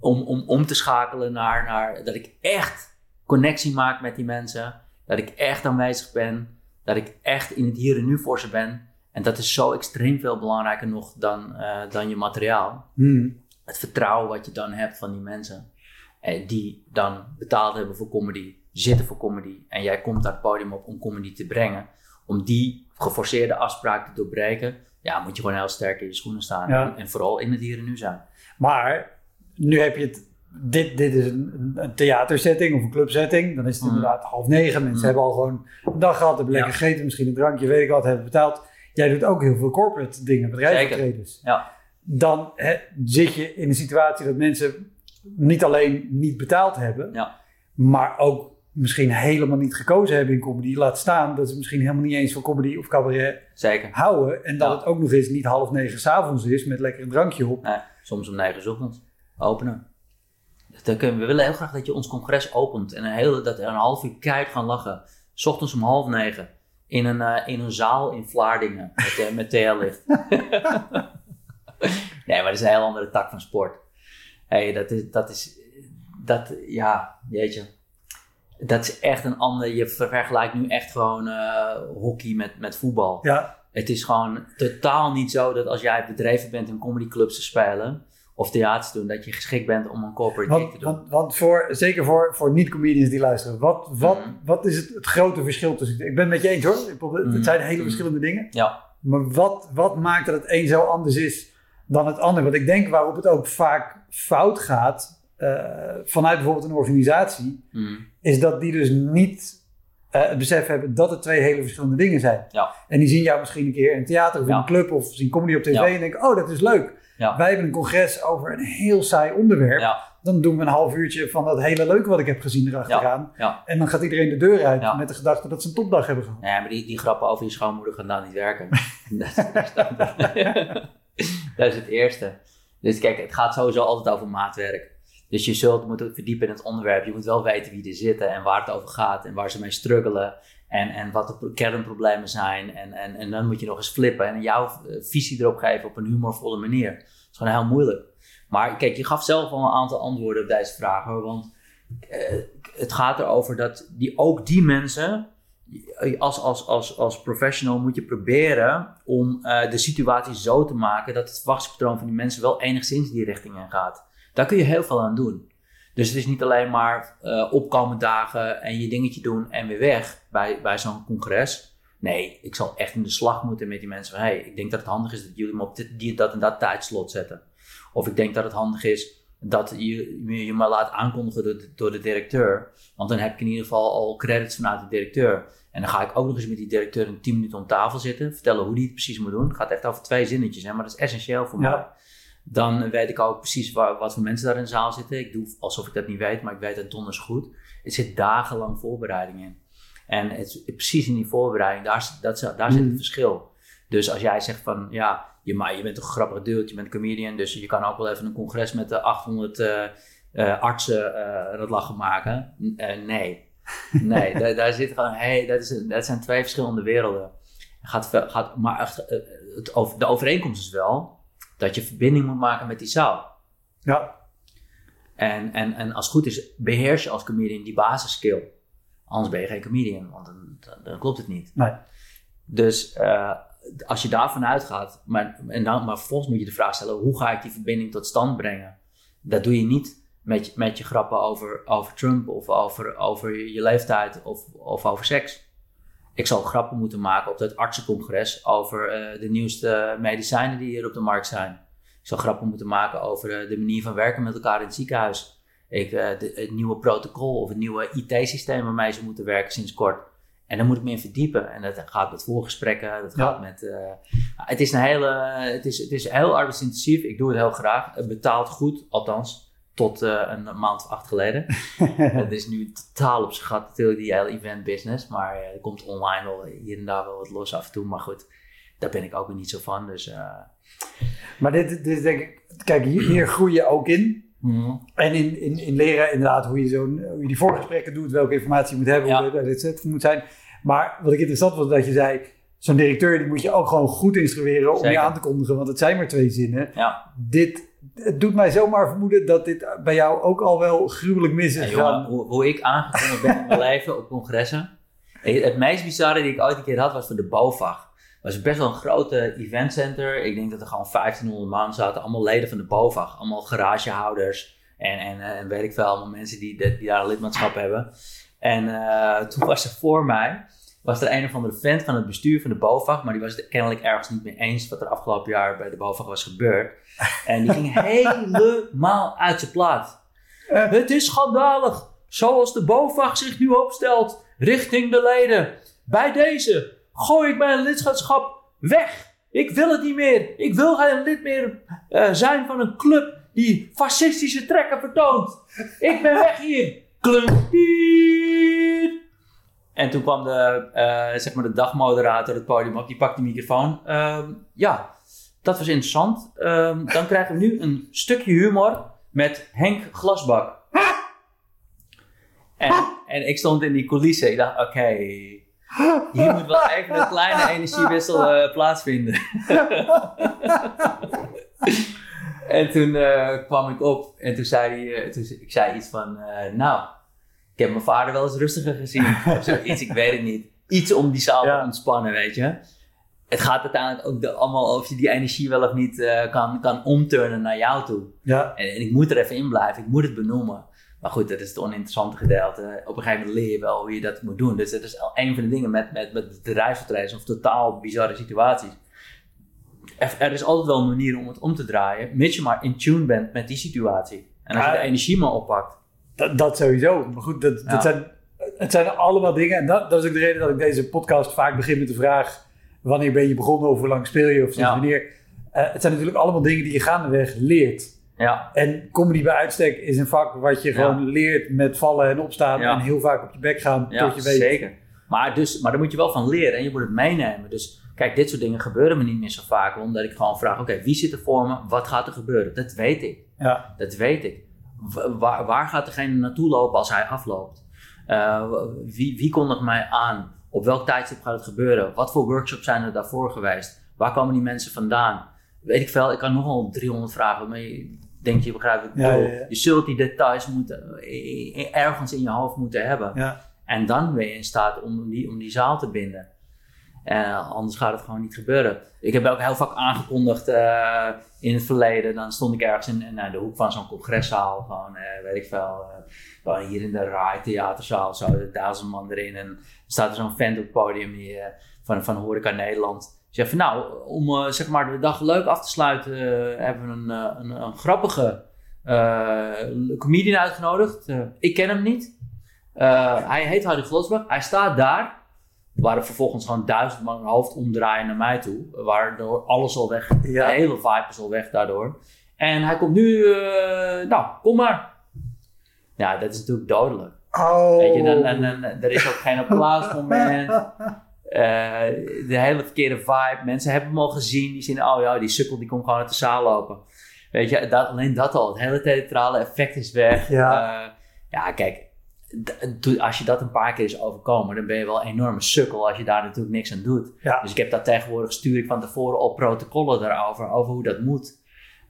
om, om, om te schakelen naar, naar dat ik echt connectie maak met die mensen. Dat ik echt aanwezig ben. Dat ik echt in het hier en nu voor ze ben. En dat is zo extreem veel belangrijker nog dan, eh, dan je materiaal. Hmm. Het vertrouwen wat je dan hebt van die mensen. Eh, die dan betaald hebben voor comedy, zitten voor comedy. En jij komt naar het podium op om comedy te brengen. Om die geforceerde afspraak te doorbreken. Ja, moet je gewoon heel sterk in je schoenen staan. Ja. En vooral in het hier en nu zijn. Maar nu heb je het. Dit, dit is een, een theatersetting of een clubsetting. Dan is het Mm. inderdaad half negen. Mensen Mm. hebben al gewoon een dag gehad, hebben lekker Ja. gegeten, misschien een drankje, weet ik wat, hebben betaald. Jij doet ook heel veel corporate dingen, bedrijfsoptredens. Ja. Dan zit je in een situatie dat mensen niet alleen niet betaald hebben, Ja. maar ook misschien helemaal niet gekozen hebben in comedy. Laat staan dat ze misschien helemaal niet eens van comedy of cabaret Zeker. houden. En dat Ja. het ook nog eens niet half negen s'avonds is met lekker een drankje op. Nee, soms om negen ochtends openen. Dan kunnen, we willen heel graag dat je ons congres opent. En een, hele, dat we een half uur keihard gaan lachen. 's ochtends om half negen. In een, eh, in een zaal in Vlaardingen. Met, eh, met TL-licht. nee, maar dat is een heel andere tak van sport. Hey, dat is, dat is, dat, ja, jeetje. Dat is echt een ander, je vergelijkt nu echt gewoon eh, hockey met, met voetbal. Ja, Het is gewoon totaal niet zo dat als jij bedreven bent in comedyclubs te spelen of theater te doen, dat je geschikt bent om een corporate gig te Want, doen. want, want voor, zeker voor, voor niet-comedians die luisteren, wat, wat, Mhm. wat is het, het grote verschil tussen... Ik ben het met je eens hoor, probeer- Mhm. het zijn hele Mhm. verschillende dingen. ja, Maar wat, wat maakt dat het een zo anders is dan het ander? Want ik denk waarop het ook vaak fout gaat, vanuit bijvoorbeeld een organisatie, mm, is dat die dus niet eh, het besef hebben dat het twee hele verschillende dingen zijn. Ja. En die zien jou misschien een keer in een theater of in Ja. een club of zien comedy op tv Ja. en denken, oh dat is leuk. Ja. Wij hebben een congres over een heel saai onderwerp. ja, Dan doen we een half uurtje van dat hele leuke wat ik heb gezien erachteraan. ja. En dan gaat iedereen de deur uit Ja. met de gedachte dat ze een topdag hebben gehad. Nee, maar die, die grappen over je schoonmoeder gaan nou niet werken. dat, is, dat is het eerste. Dus kijk, het gaat sowieso altijd over maatwerk. Dus je zult moeten verdiepen in het onderwerp. Je moet wel weten wie er zitten en waar het over gaat en waar ze mee struggelen. En, en wat de pro- kernproblemen zijn. En, en, en dan moet je nog eens flippen en jouw eh, visie erop geven op een humorvolle manier. Dat is gewoon heel moeilijk. Maar kijk, je gaf zelf al een aantal antwoorden op deze. Hoor, want eh, het gaat erover dat die, ook die mensen als, als, als, als professional moet je proberen om eh, de situatie zo te maken dat het verwachtingspatroon van die mensen wel enigszins die richting in gaat. Daar kun je heel veel aan doen. Dus het is niet alleen maar eh opkomen dagen en je dingetje doen en weer weg bij, bij zo'n congres. Nee, ik zal echt in de slag moeten met die mensen van, hey, ik denk dat het handig is dat jullie me op dit, die, dat en dat tijdslot zetten. Of ik denk dat het handig is dat je je me laat aankondigen door de, door de directeur. Want dan heb ik in ieder geval al credits vanuit de directeur. En dan ga ik ook nog eens met die directeur een 10 minuten om tafel zitten. Vertellen hoe die het precies moet doen. Het gaat echt over twee zinnetjes, hè, maar dat is essentieel voor Ja. mij. Dan weet ik ook precies waar, wat voor mensen daar in de zaal zitten. Ik doe alsof ik dat niet weet, maar ik weet het donders goed. Er zit dagenlang voorbereiding in. En het, is precies in die voorbereiding, daar, zit- dat, daar zit het Mhm. verschil. Dus als jij zegt van, ja, je, maar je bent toch een grappige dude, je bent een comedian, dus je kan ook wel even een congres met de 800 eh, eh, artsen eh dat lachen maken. Eh, nee. Nee, daar, daar zit gewoon, hey, dat, is, dat zijn twee verschillende werelden. Gaat, gaat, maar echt, eh, het, over- de overeenkomst is wel dat je verbinding moet maken met die zaal. Ja, En, en, en als het goed is, beheers je als comedian die basisskill. Anders ben je geen comedian, want dan, dan, klopt het niet. nee. Dus eh, als je daarvan uitgaat, maar, en dan, maar vervolgens moet je de vraag stellen: hoe ga ik die verbinding tot stand brengen? Dat doe je niet met, je- met je grappen over, over Trump of over, over je, je leeftijd of, of over seks. Ik zal grappen moeten maken op dat artsencongres over eh, de nieuwste medicijnen die hier op de markt zijn. Ik zal grappen moeten maken over eh, de manier van werken met elkaar in het ziekenhuis. Ik, eh, de- het nieuwe protocol of het nieuwe IT-systeem waarmee ze moeten werken sinds kort. En daar moet ik me in verdiepen. En dat gaat met voorgesprekken, dat Ja. gaat met... eh, het, is een hele, het, is, het is heel arbeidsintensief. Ik doe het heel graag. Het betaalt goed, althans tot eh, een maand of acht geleden. Het is nu totaal op zijn gat natuurlijk, die hele event business. Maar er komt online wel hier en daar wel wat los af en toe. Maar goed, daar ben ik ook weer niet zo van. Dus eh, Maar dit, dit is denk ik, kijk, hier, hier groei je ook in. mhm. En in, in, in leren inderdaad hoe je, zo'n, hoe je die voorgesprekken doet, welke informatie je moet hebben, Ja. hoe het dit moet zijn. Maar wat ik interessant vond, dat je zei, zo'n directeur die moet je ook gewoon goed instrueren om Zeker. je aan te kondigen, want het zijn maar twee zinnen. ja. Dit het doet mij zomaar vermoeden dat dit bij jou ook al wel gruwelijk mis is Ja, jongen, hoe, hoe ik aangekomen ben in mijn leven op congressen. Het meest bizarre die ik ooit een keer had was voor de BOVAG. Het was best wel een grote eventcenter. Ik denk dat er gewoon 1500 man zaten. Allemaal leden van de BOVAG. Allemaal garagehouders. En, en, en weet ik veel, allemaal mensen die, die daar een lidmaatschap hebben. En eh, toen was er voor mij, was er een of andere vent van het bestuur van de BOVAG. Maar die was het kennelijk ergens niet mee eens wat er afgelopen jaar bij de BOVAG was gebeurd. En die ging helemaal uit zijn plaat. Het is schandalig. Zoals de BOVAG zich nu opstelt richting de leden. Bij deze gooi ik mijn lidmaatschap weg. Ik wil het niet meer. Ik wil geen lid meer eh, zijn van een club die fascistische trekken vertoont. Ik ben weg hier. Klunk. En toen kwam de, eh, zeg maar de dagmoderator het podium op. Die pakte de microfoon. Ehm, ja, dat was interessant. Ehm, dan krijgen we nu een stukje humor met Henk Glasbak. En, en ik stond in die coulissen. Ik dacht, oké, hier moet wel even een kleine energiewissel eh, plaatsvinden. en toen eh, kwam ik op en toen zei hij, toen, ik zei iets van, nou, ik heb mijn vader wel eens rustiger gezien. of zoiets, ik weet het niet. Iets om die zaal te ontspannen, weet je. Het gaat uiteindelijk ook de, allemaal of je die energie wel of niet eh, kan, kan omturnen naar jou toe. Ja, En, en ik moet er even in blijven, ik moet het benoemen. Maar goed, dat is het oninteressante gedeelte. Op een gegeven moment leer je wel hoe je dat moet doen. Dus dat is al een van de dingen met, met, met bedrijfsvertreders of totaal bizarre situaties. Er, is altijd wel een manier om het om te draaien, mits je maar in tune bent met die situatie. En als je de energie maar oppakt. Dat, dat sowieso. Maar goed, dat, Ja. dat zijn, het zijn allemaal dingen. En dat, dat is ook de reden dat ik deze podcast vaak begin met de vraag... wanneer ben je begonnen of hoe lang speel je of Ja. wanneer. Eh, het zijn natuurlijk allemaal dingen die je gaandeweg leert. Ja, En comedy bij uitstek is een vak wat je gewoon leert met vallen en opstaan... En heel vaak op je bek gaan tot je weet... zeker. Maar, dus, maar daar moet je wel van leren en je moet het meenemen. Dus kijk, dit soort dingen gebeuren me niet meer zo vaak. Omdat ik gewoon vraag, oké, wie zit er voor me? Wat gaat er gebeuren? Dat weet ik. Ja, Dat weet ik. Wa- Waar, waar gaat degene naartoe lopen als hij afloopt? Eh, wie, wie kondigt mij aan? Op welk tijdstip gaat het gebeuren? Wat voor workshops zijn er daarvoor geweest? Waar komen die mensen vandaan? Weet ik veel, ik kan nogal 300 vragen, maar je denkt, je begrijpt ik Ja, bedoel. ja, ja. Je zult die details moeten, ergens in je hoofd moeten hebben. ja. En dan ben je in staat om die, om die zaal te binden. Eh, anders gaat het gewoon niet gebeuren. Ik heb ook heel vaak aangekondigd eh, in het verleden. Dan stond ik ergens in, eh, de hoek van zo'n congreszaal. Gewoon, eh, weet ik veel. hier in de RAI theaterzaal. Zo, duizend man erin. En staat er zo'n vent op het podium. Eh, van, van Horeca Nederland. Zegt van nou, om zeg maar de dag leuk af te sluiten, hebben we een, een, een grappige comedian uitgenodigd. Ik ken hem niet. Hij heet Harry Vlotsbach. Hij staat daar. Er waren vervolgens gewoon duizend man een hoofd omdraaien naar mij toe. Waardoor alles al weg. Ja. De hele vibe is al weg daardoor. En hij komt nu, eh, nou, kom maar. Ja, dat is natuurlijk dodelijk. Oh. Weet je, dan, dan, dan, er is ook geen applausmoment. Eh de hele verkeerde vibe. Mensen hebben hem al gezien. Die zien, oh ja, die sukkel die komt gewoon uit de zaal lopen. Weet je, dat, alleen dat al. Het hele theatrale effect is weg. Ja. Eh, ja, kijk. Als je dat een paar keer is overkomen, dan ben je wel een enorme sukkel als je daar natuurlijk niks aan doet. Ja. Dus ik heb dat tegenwoordig, stuur ik van tevoren al protocollen daarover, over hoe dat moet.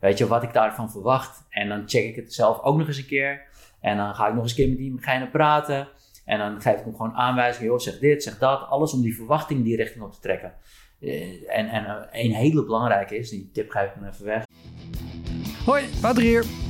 Weet je, wat ik daarvan verwacht. En dan check ik het zelf ook nog eens een keer. En dan ga ik nog eens een keer met diegene praten. En dan geef ik hem gewoon aanwijzingen. Joh, zeg dit, zeg dat. Alles om die verwachting die richting op te trekken. Eh, en en eh, een hele belangrijke is, die tip geef ik hem even weg. Hoi, Wouter hier.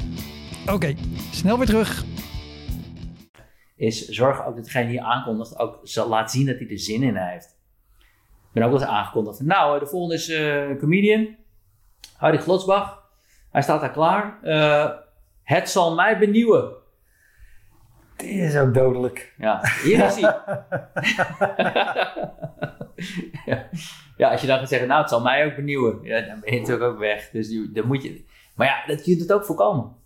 Oké, snel weer terug. Is zorg ook dat degene die je aankondigt ook zal laat zien dat hij er zin in heeft. Ik ben ook wel eens aangekondigd. van, Nou, eh, de volgende is eh, een comedian. Harry Glotsbach. Hij staat daar klaar. Eh, het zal mij benieuwen. Die is ook dodelijk. Ja, hier is hij. ja. ja, als je dan gaat zeggen, nou, het zal mij ook benieuwen. Ja, dan ben je natuurlijk ook weg. Dus die, dan moet je... Maar ja, dat je het ook voorkomen.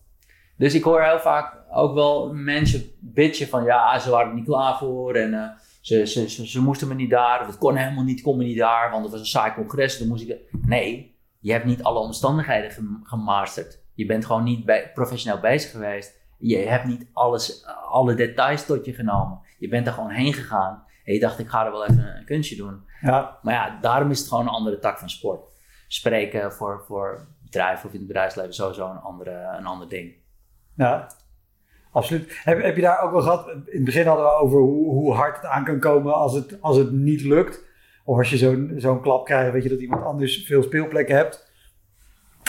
Dus ik hoor heel vaak ook wel mensen bitchen van, ja, ze waren er niet klaar voor. En eh, ze, ze, ze, ze moesten me niet daar. Of het kon helemaal niet, kon me niet daar. Want het was een saai congres. Dan moest ik... Nee, je hebt niet alle omstandigheden gem- gemasterd. Je bent gewoon niet bij, professioneel bezig geweest. Je hebt niet alles, alle details tot je genomen. Je bent er gewoon heen gegaan. En je dacht, ik ga er wel even een kunstje doen. Ja. Maar ja, daarom is het gewoon een andere tak van sport. Spreken voor, voor bedrijven of in het bedrijfsleven sowieso een, andere, een ander ding. Ja, absoluut. Heb, heb je daar ook wel gehad? In het begin hadden we over hoe, hoe hard het aan kan komen als het, als het niet lukt. Of als je zo'n zo'n klap krijgt, weet je, dat iemand anders veel speelplekken hebt.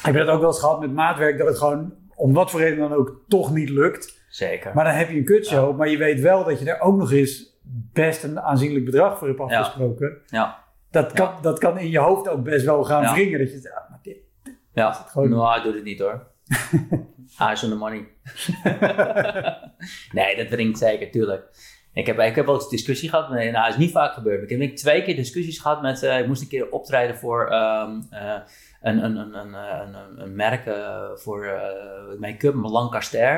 Heb je dat ook wel eens gehad met maatwerk, dat het gewoon om wat voor reden dan ook toch niet lukt. Zeker. Maar dan heb je een kutshow, maar je weet wel dat je er ook nog eens best een aanzienlijk bedrag voor hebt afgesproken. ja, Dat, kan, dat kan in je hoofd ook best wel gaan wringen. Dat je zegt, ah, maar dit, ja. gewoon- Nou, doet het niet hoor. Eyes on the money. nee, dat wringt zeker, tuurlijk. Ik heb, ik heb wel eens discussie gehad. Nee, nou, is niet vaak gebeurd. Ik heb denk twee keer discussies gehad met... eh, ik moest een keer optreden voor ehm, eh, een, een, een, een, een, merk eh, voor make-up, Lancaster.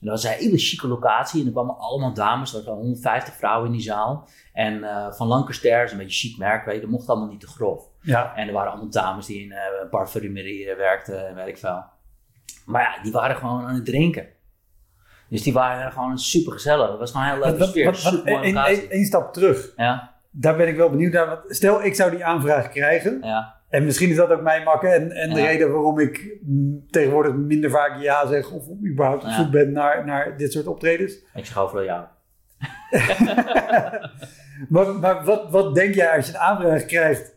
En dat was een hele chique locatie. En er kwamen allemaal dames. Er waren 150 vrouwen in die zaal. En van Lancaster is een beetje chic merk, weet je. Dat mocht allemaal niet te grof. ja, En er waren allemaal dames die in parfumerie werkten en weet ik veel. Maar ja, die waren gewoon aan het drinken. Dus die waren gewoon super gezellig. Het was gewoon een heel leuke sfeer. wat- Super stap terug. Ja, Daar ben ik wel benieuwd naar. Stel, ik zou die aanvraag krijgen. ja, En misschien is dat ook mijn makken. En, en de Ja. reden waarom ik tegenwoordig minder vaak ja zeg. Of überhaupt op Ja. zoek ben naar, naar dit soort optredens. ik zeg overal jou. Maar, maar wat, wat denk jij als je een aanvraag krijgt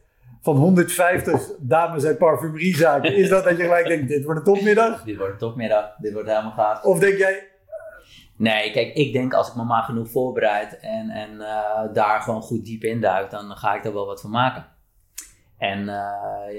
van 150 dames uit parfumeriezaken? Is dat dat je gelijk denkt, dit wordt een topmiddag? Dit wordt een topmiddag. Dit wordt helemaal gaaf. Of denk jij, Nee, kijk, ik denk als ik me maar genoeg voorbereid en, en eh, daar gewoon goed diep in duik, dan ga ik er wel wat van maken. En eh,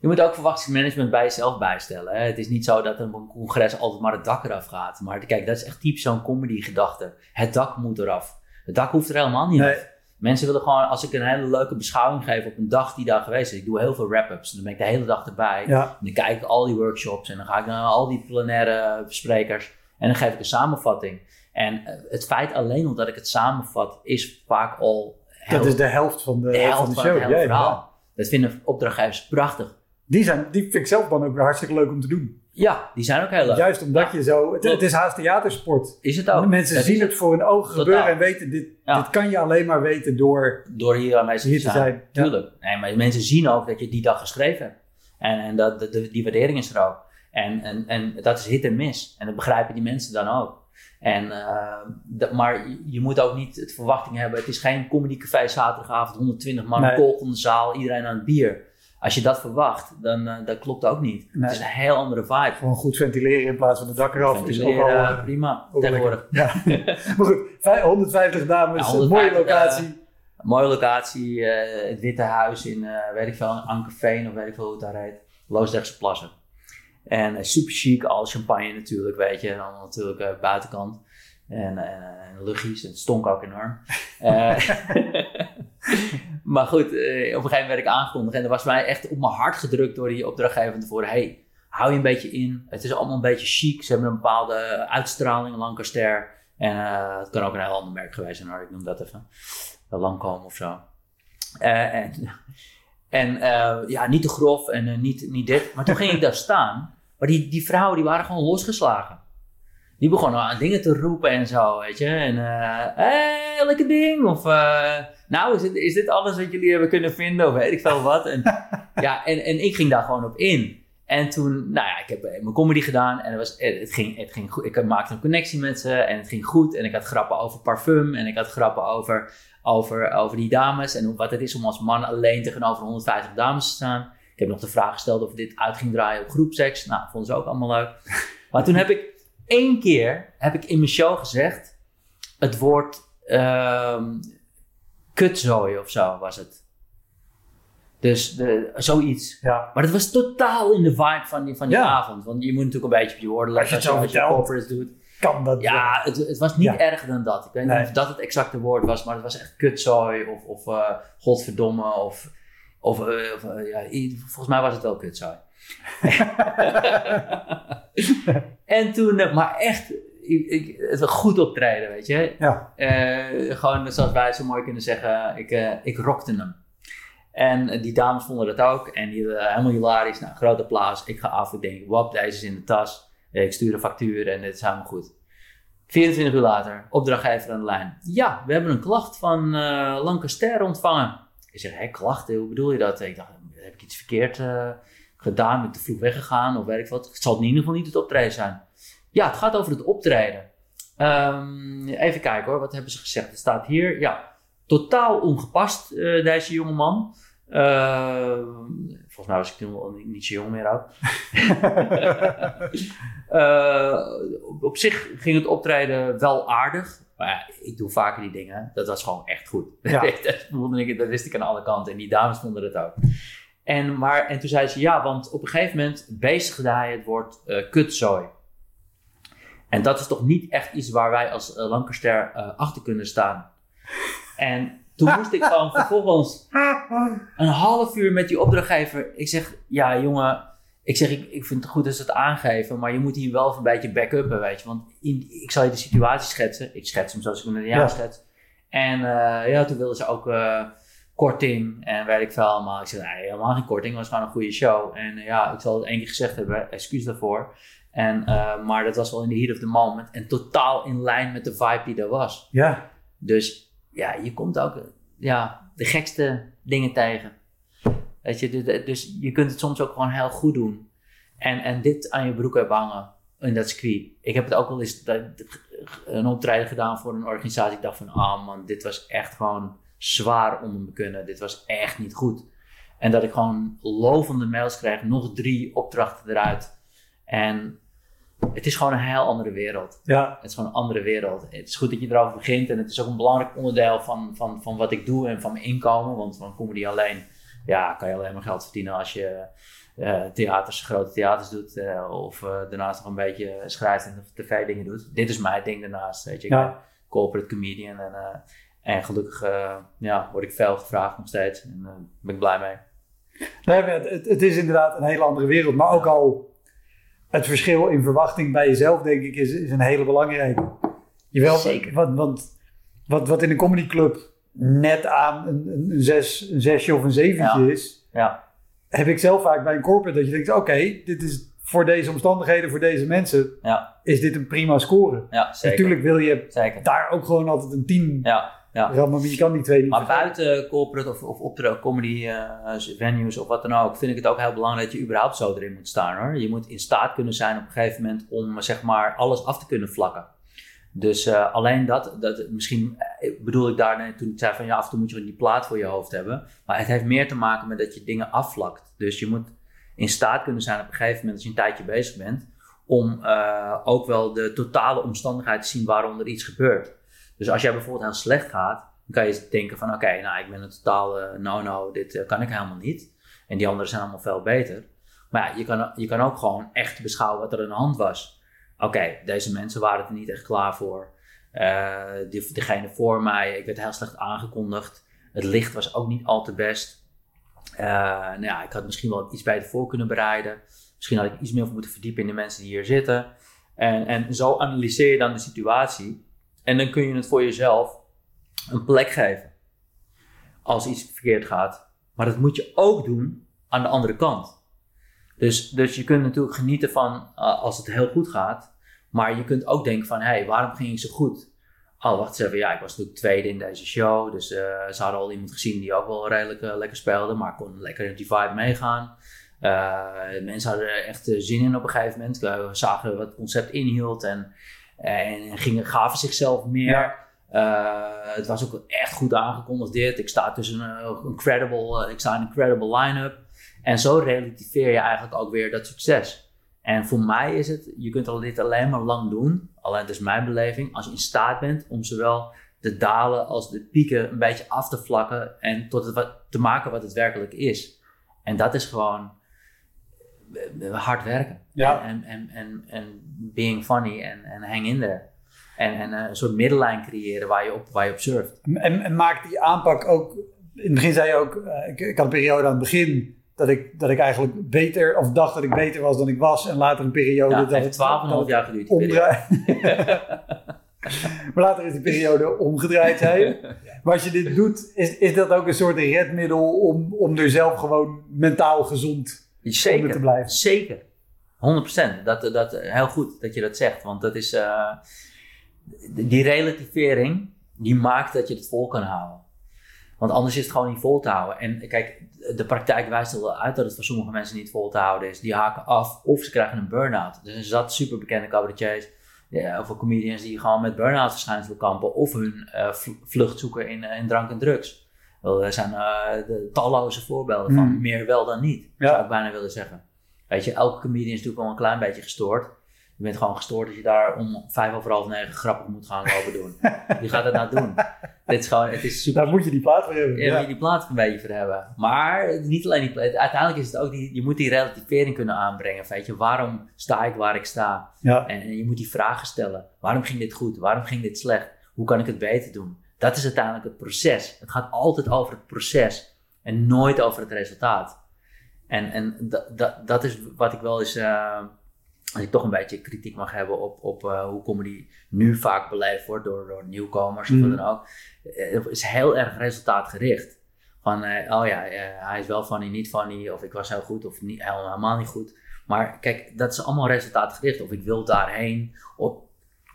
je, moet ook verwachtingsmanagement bij jezelf bijstellen. Hè? Het is niet zo dat een congres altijd maar het dak eraf gaat. Maar kijk, dat is echt typisch zo'n comedy-gedachte. Het dak moet eraf. Het dak hoeft er helemaal niet Nee. af. Mensen willen gewoon, als ik een hele leuke beschouwing geef op een dag die daar geweest is. Ik doe heel veel wrap-ups. Dan ben ik de hele dag erbij. ja, En dan kijk ik al die workshops en dan ga ik naar al die plenaire sprekers en dan geef ik een samenvatting. En eh, het feit alleen omdat ik het samenvat is vaak al dat is de helft van de, de helft van de show. het hele Ja, ja. verhaal. Dat vinden opdrachtgevers prachtig. Die, zijn, die vind ik zelf dan ook hartstikke leuk om te doen. Ja, die zijn ook heel leuk. Juist omdat je zo... Het, is haast theatersport. Is het ook. Mensen Dat zien het voor hun ogen Totaal. gebeuren en weten, dit, Ja. dit kan je alleen maar weten door... Door hier aanwezig te zijn. zijn. Tuurlijk. Nee, maar mensen zien ook dat je die dag geschreven hebt. En, en dat, de, de- die waardering is er ook. En, en, en dat is hit en miss. En dat begrijpen die mensen dan ook. En, eh, dat, maar je- je moet ook niet het verwachting hebben. Het is geen comedycafé zaterdagavond, 120 man, Nee. kolkende zaal, iedereen aan het bier. Als je dat verwacht, dan eh, dat klopt ook niet. Nee. Het is een heel andere vibe. Gewoon goed ventileren in plaats van de dak eraf. Is ook al, eh, prima, ook tegenwoordig. Ja. maar goed, vij- 150 dames, Ja, een mooie 150, locatie. Mooie locatie, eh, het Witte Huis in, eh, weet ik veel, Ankerveen of weet ik veel hoe het daar heet. Loosdrechtse Plassen. En eh, super chic, al champagne natuurlijk, weet je. En dan natuurlijk eh, buitenkant. En, en, en luchtjes, en het stonk ook enorm. Eh, maar goed, eh, op een gegeven moment werd ik aangekondigd. En er was mij echt op mijn hart gedrukt door die opdrachtgever van tevoren. Hey, hou je een beetje in. Het is allemaal een beetje chic. Ze hebben een bepaalde uitstraling, Lancaster. En eh, het kan ook een heel ander merk geweest zijn ik noem dat even. Langkomen of zo. Eh, en en eh, ja, niet te grof en eh, niet, niet dit. Maar toen ging ik daar staan. Maar die, die vrouwen die waren gewoon losgeslagen. Die begonnen aan dingen te roepen en zo, weet je. En, eh hey, lekker ding. Of, eh, nou, is dit, is dit alles wat jullie hebben kunnen vinden? Of weet ik veel wat. En, ja, en, en ik ging daar gewoon op in. En toen, nou ja, ik heb eh, mijn comedy gedaan. En het, was, eh, het, ging, het ging goed. Ik maakte een connectie met ze. En het ging goed. En ik had grappen over parfum. En ik had grappen over, over, over die dames. En wat het is om als man alleen tegenover 150 dames te staan. Ik heb nog de vraag gesteld of dit uit ging draaien op groepseks. Nou, vonden ze ook allemaal leuk. Maar toen heb ik één keer heb ik in mijn show gezegd het woord ehm kutzooi of zo was het. Dus de, zoiets. Ja. Maar dat was totaal in de vibe van die, van die Ja. avond. Want je moet natuurlijk een beetje op je woorden Als je letten als zo je, als je corporates doet. Kan dat? Ja, het, het was niet Ja. erger dan dat. Ik weet Nee. niet of dat het exacte woord was, maar het was echt kutzooi of, of eh, godverdomme of, of, eh, of, eh, ja, volgens mij was het wel kutzooi. En toen, eh, maar echt, ik, ik, het was goed optreden, weet je. Ja. Eh, gewoon zoals wij zo mooi kunnen zeggen, ik, eh, ik rockte hem. En die dames vonden dat ook. En die eh, helemaal hilarisch. Nou, groot applaus. Ik ga af. Ik denk, wap, deze is in de tas. Ik stuur een factuur en het is helemaal goed. 24 uur later, opdrachtgever aan de lijn. Ja, we hebben een klacht van Lancaster ontvangen. Ik zeg, hé, klachten, hoe bedoel je dat? Ik dacht, heb ik iets verkeerd gedaan? Ik te vroeg weggegaan of weet ik wat? Het zal in ieder geval niet het optreden zijn. Ja, het gaat over het optreden. Ehm, even kijken hoor, wat hebben ze gezegd? Het staat hier, ja, totaal ongepast, eh, deze jongeman. Uh, volgens mij was ik toen al niet, zo jong meer ook. Eh, op, op zich ging het optreden wel aardig. Maar ja, ik doe vaker die dingen. Dat was gewoon echt goed. Ja. dat, voelde ik, dat wist ik aan alle kanten. En die dames vonden het ook. En, maar, en toen zei ze ja, want op een gegeven moment bezigde hij het woord eh, kutzooi. En dat is toch niet echt iets waar wij als uh, Lancaster uh, achter kunnen staan. En toen moest ik gewoon vervolgens een half uur met die opdrachtgever. Ik zeg, ja jongen, ik zeg, ik, ik vind het goed dat ze het aangeven, maar je moet hier wel een beetje back-uppen, weet je. Want in, ik zal je de situatie schetsen. Ik schets hem zoals ik hem in de jaren ja. schets. En uh, ja, toen wilden ze ook uh, korting en weet ik veel allemaal. Ik zei, nee, helemaal geen korting, het was gewoon een goede show. En uh, ja, ik zal het één keer gezegd hebben, excuus daarvoor. En, uh, maar dat was wel in de heat of the moment en totaal in lijn met de vibe die er was. Ja. Dus ja, je komt ook ja, de gekste dingen tegen. Weet je, dus je kunt het soms ook gewoon heel goed doen. En, en dit aan je broek hebben hangen in dat circuit. Ik heb het ook wel eens een optreden gedaan voor een organisatie. Ik dacht van, ah oh man, dit was echt gewoon zwaar onder me kunnen. Dit was echt niet goed. En dat ik gewoon lovende mails kreeg, nog drie opdrachten eruit. En het is gewoon een heel andere wereld. Ja. Het is gewoon een andere wereld. Het is goed dat je erover begint. En het is ook een belangrijk onderdeel van, van, van wat ik doe en van mijn inkomen. Want van comedy alleen ja, kan je alleen maar geld verdienen als je uh, theaters, grote theaters doet. Uh, of uh, daarnaast nog een beetje schrijft en tv dingen doet. Dit is mijn ding daarnaast. Weet je. Ik Ja. ben corporate comedian. En, eh, en gelukkig ja, word ik veel gevraagd nog steeds. En daar ben ik blij mee. Nee, het, het is inderdaad een hele andere wereld. Maar ook al het verschil in verwachting bij jezelf, denk ik, is, is een hele belangrijke. Zeker. Want, want wat, wat in een comedyclub net aan een, een, zes, een zesje of een zeventje Ja. is, Ja, heb ik zelf vaak bij een corporate dat je denkt, oké, dit is voor deze omstandigheden, voor deze mensen, Ja, is dit een prima score. Natuurlijk wil je Zeker. daar ook gewoon altijd een 10 Ja, je kan die twee niet Maar vergeten. buiten corporate of, of optreden, comedy eh, venues of wat dan ook, vind ik het ook heel belangrijk dat je überhaupt zo erin moet staan hoor. Je moet in staat kunnen zijn op een gegeven moment om zeg maar alles af te kunnen vlakken. Dus eh, alleen dat, dat, misschien eh, bedoel ik daar net toen ik zei van ja, af en toe moet je die plaat voor je hoofd hebben. Maar het heeft meer te maken met dat je dingen afvlakt. Dus je moet in staat kunnen zijn op een gegeven moment als je een tijdje bezig bent, om ook wel de totale omstandigheid te zien waarom er iets gebeurt. Dus als jij bijvoorbeeld heel slecht gaat, dan kan je denken van oké, nou ik ben een totaal eh, no-no, dit eh, kan ik helemaal niet. En die anderen zijn allemaal veel beter. Maar ja, je kan, je kan ook gewoon echt beschouwen wat er aan de hand was. Oké, deze mensen waren er niet echt klaar voor. Eh die, degene voor mij, ik werd heel slecht aangekondigd. Het licht was ook niet al te best. Nou ja, ik had misschien wel iets beter voor kunnen bereiden. Misschien had ik iets meer moeten verdiepen in de mensen die hier zitten. En, en zo analyseer je dan de situatie. En dan kun je het voor jezelf een plek geven. Als iets verkeerd gaat. Maar dat moet je ook doen aan de andere kant. Dus, dus je kunt natuurlijk genieten van uh, als het heel goed gaat. Maar je kunt ook denken van, hé, hey, waarom ging ik zo goed? Oh, wacht eens even. Ja, ik was natuurlijk tweede in deze show. Dus uh, ze hadden al iemand gezien die ook wel redelijk uh, lekker speelde. Maar kon lekker in die vibe meegaan. Mensen hadden er echt zin in op een gegeven moment. Zagen wat het concept inhield. En, en gingen, gaven zichzelf meer. Ja. het was ook echt goed aangekondigd dit. Ik sta tussen een, een credible, ik sta in een credible line-up. En zo relativeer je eigenlijk ook weer dat succes. En voor mij is het, je kunt al dit alleen maar lang doen, alleen dat is mijn beleving, als je in staat bent om zowel de dalen als de pieken een beetje af te vlakken en tot het wat, te maken wat het werkelijk is. En dat is gewoon hard werken. Ja. En, en, en, en being funny en, en hang in there. En, en een soort middellijn creëren waar je op, waar je op surft. En, en maakt die aanpak ook, in het begin zei je ook, uh, ik, ik had een periode aan het begin dat ik, dat ik eigenlijk beter, of dacht dat ik beter was dan ik was. En later een periode... Ja, dat heeft 12,5 jaar geduurd. Omdraai... maar later is die periode omgedraaid, zei je. Maar als je dit doet, is, is dat ook een soort redmiddel om, om er zelf gewoon mentaal gezond zeker, te blijven? Zeker. 100%. Dat, dat, heel goed dat je dat zegt. Want dat is... Uh, die relativering, die maakt dat je het vol kan houden. Want anders is het gewoon niet vol te houden. En kijk, de praktijk wijst er wel uit dat het voor sommige mensen niet vol te houden is. Die haken af of ze krijgen een burn-out. Dus er zat superbekende cabaretiers ja, of comedians die gewoon met burn-out verschijnselen kampen. Of hun uh, vlucht zoeken in, in drank en drugs. Er zijn uh, de talloze voorbeelden van. Mm. Meer wel dan niet, Ja. zou ik bijna willen zeggen. Weet je, elke comedian is natuurlijk wel een klein beetje gestoord. Je bent gewoon gestoord als je daar om vijf over half negen grappig moet gaan lopen doen. Wie gaat het nou doen? Dit is gewoon, het is super Daar moet je die plaat voor hebben. ja, moet je die plaat een beetje voor hebben. Maar niet alleen die plaat. Uiteindelijk is het ook die, je moet die relativering kunnen aanbrengen. Weet je, waarom sta ik waar ik sta? Ja. En, en je moet die vragen stellen. Waarom ging dit goed? Waarom ging dit slecht? Hoe kan ik het beter doen? Dat is uiteindelijk het proces. Het gaat altijd over het proces en nooit over het resultaat. En, en dat, dat, dat is wat ik wel eens, uh, als ik toch een beetje kritiek mag hebben op, op uh, hoe comedy nu vaak beleefd wordt door, door nieuwkomers Mm. of wat dan ook. Het is heel erg resultaatgericht. Van, uh, oh ja, hij is wel funny, niet funny, of ik was heel goed of niet, helemaal niet goed. Maar kijk, dat is allemaal resultaatgericht. Of ik wil daarheen, of,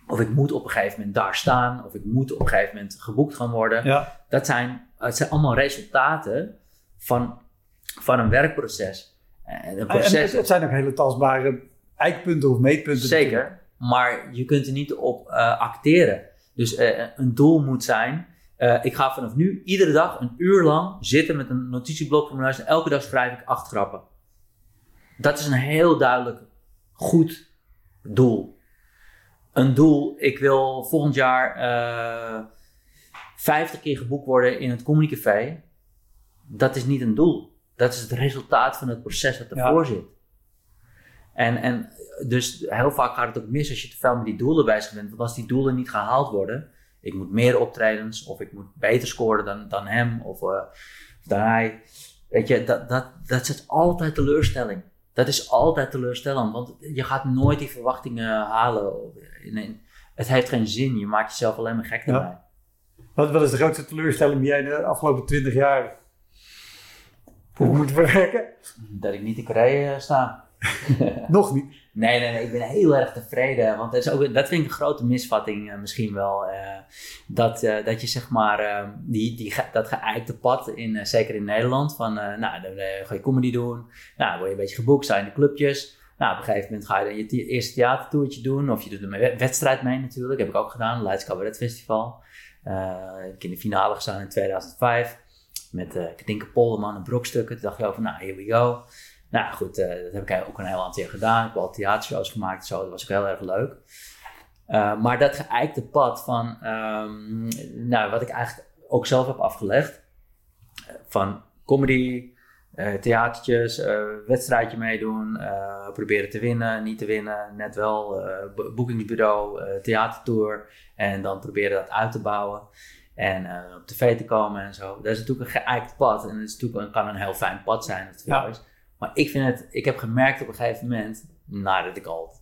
of ik moet op een gegeven moment daar staan, of ik moet op een gegeven moment geboekt gaan worden. Ja. Dat zijn, het zijn allemaal resultaten van, van een werkproces. En, een proces En het, het zijn ook hele tastbare eikpunten of meetpunten. Zeker, maar je kunt er niet op uh, acteren. Dus uh, een doel moet zijn, uh, ik ga vanaf nu iedere dag een uur lang zitten met een notitieblok voor mijn huis en elke dag schrijf ik acht grappen. Dat is een heel duidelijk goed doel. Een doel, ik wil volgend jaar uh, 50 keer geboekt worden in het Comedy Café. Dat is niet een doel. Dat is het resultaat van het proces dat ervoor ja. zit. En, en dus heel vaak gaat het ook mis als je te veel met die doelen bezig bent. Want als die doelen niet gehaald worden, ik moet meer optredens of ik moet beter scoren dan, dan hem of, uh, of dan hij. Weet je, dat, dat, dat is altijd teleurstelling. Dat is altijd teleurstellend, want je gaat nooit die verwachtingen halen. Het heeft geen zin, je maakt jezelf alleen maar gek Ja. erbij. Wat, wat is de grootste teleurstelling die jij de afgelopen 20 jaar moet verwerken? Dat ik niet in Korea sta. Nog niet. Nee, nee, nee, ik ben heel erg tevreden. Want dat, is ook, dat vind ik een grote misvatting eh, misschien wel. eh, dat, eh, dat je zeg maar, die, die, dat geëikte pad, in, zeker in Nederland, van nou, dan ga je comedy doen. Nou, word je een beetje geboekt, sta in de clubjes. Nou, op een gegeven moment ga je dan je eerste theatertourtje doen. Of je doet een wed- wedstrijd mee natuurlijk, heb ik ook gedaan. Leids Cabaret Festival. Heb ik in de finale gestaan in 2005. Met eh Katinka Polderman en Brokstukken. Toen dacht ik over, nou, here we go. Nou goed, eh, dat heb ik ook een heel aantal jaar gedaan. Ik heb al theatershows gemaakt, zo. dat was ook heel erg leuk. Eh, maar dat geëikte pad van, ehm, nou, wat ik eigenlijk ook zelf heb afgelegd, eh, van comedy, eh theatertjes, wedstrijdje meedoen, proberen te winnen, niet te winnen, net wel, bo- boekingsbureau, theatertour en dan proberen dat uit te bouwen en op tv te komen en zo. Dat is natuurlijk een geëikt pad en het kan een heel fijn pad zijn, dat is. Maar ik vind het, ik heb gemerkt op een gegeven moment, nadat ik al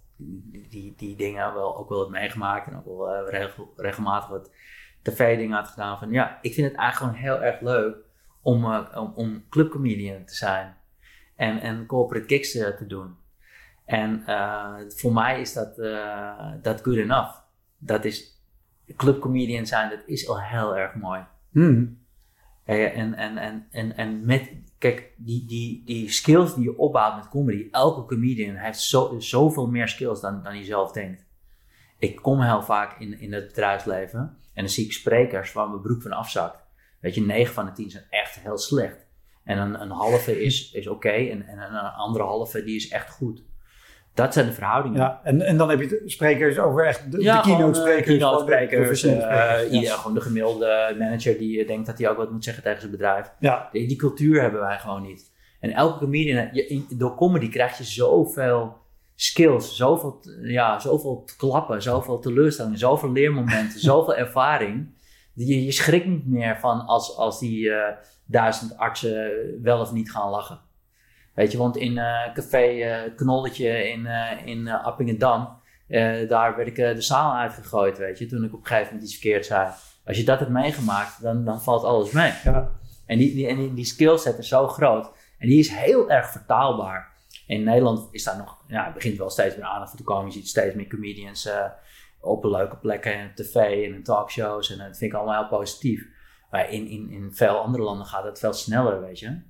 die, die, dingen wel ook wel heb meegemaakt en ook wel eh, regel- regelmatig wat tv-dingen had gedaan, van ja, ik vind het eigenlijk gewoon heel erg leuk om, eh, om, om clubcomedian te zijn en, en corporate gigs eh, te doen. En voor mij is dat, dat good enough. Dat is, clubcomedian zijn, dat is al heel erg mooi. Hmm. En, en, en, en, en met, kijk, die, die, die skills die je opbouwt met comedy, elke comedian heeft zo, zoveel meer skills dan, dan je zelf denkt. Ik kom heel vaak in, in het bedrijfsleven en dan zie ik sprekers waar mijn broek van afzakt. Weet je, 9 van de 10 zijn echt heel slecht. En een, een halve is, is oké en, en een andere halve die is echt goed. Dat zijn de verhoudingen. Ja, en, en dan heb je sprekers over echt de, keynote eh, sprekers. keynote sprekers, eh, ja. gewoon de gemiddelde manager die eh, denkt dat hij ook wat moet zeggen tegen zijn bedrijf. Ja, Die, die cultuur hebben wij gewoon niet. En elke comedian, je, in- door comedy krijg je zoveel skills, zoveel, ja, zoveel klappen, zoveel teleurstellingen, zoveel leermomenten, zoveel ervaring. Je, je schrikt niet meer van als, als die duizend artsen wel of niet gaan lachen. Weet je, want in eh, café eh, Knolletje in, eh, in Appingedam, daar werd ik de zaal uitgegooid, weet je, toen ik op een gegeven moment iets verkeerd zei. Als je dat hebt meegemaakt, dan, dan valt alles mee. ja. En die, die, en die, die skillset is zo groot. En die is heel erg vertaalbaar. In Nederland is daar nog, ja, het begint wel steeds meer aandacht voor te komen. Je ziet steeds meer comedians op leuke plekken en op tv en in talkshows. En dat vind ik allemaal heel positief. Maar in, in, in veel andere landen gaat het veel sneller, weet je.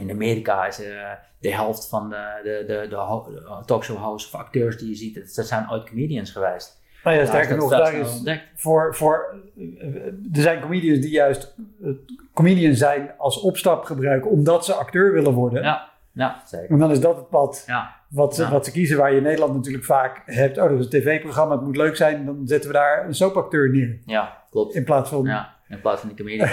In Amerika is eh, de helft van de, de, de, de, ho- de talkshow hosts of acteurs die je ziet, dat, dat zijn ooit comedians geweest. Nou ja, sterker nog, daar is ontdekt. voor, voor, eh, er zijn comedians die juist eh, comedians zijn als opstap gebruiken omdat ze acteur willen worden. Ja, ja, zeker. En dan is dat het pad Ja, wat, ze- Ja. wat ze kiezen, waar je in Nederland natuurlijk vaak hebt. Oh, dat is een tv-programma, het moet leuk zijn. Dan zetten we daar een soapacteur neer. ja klopt. In plaats van in plaats van die comedian.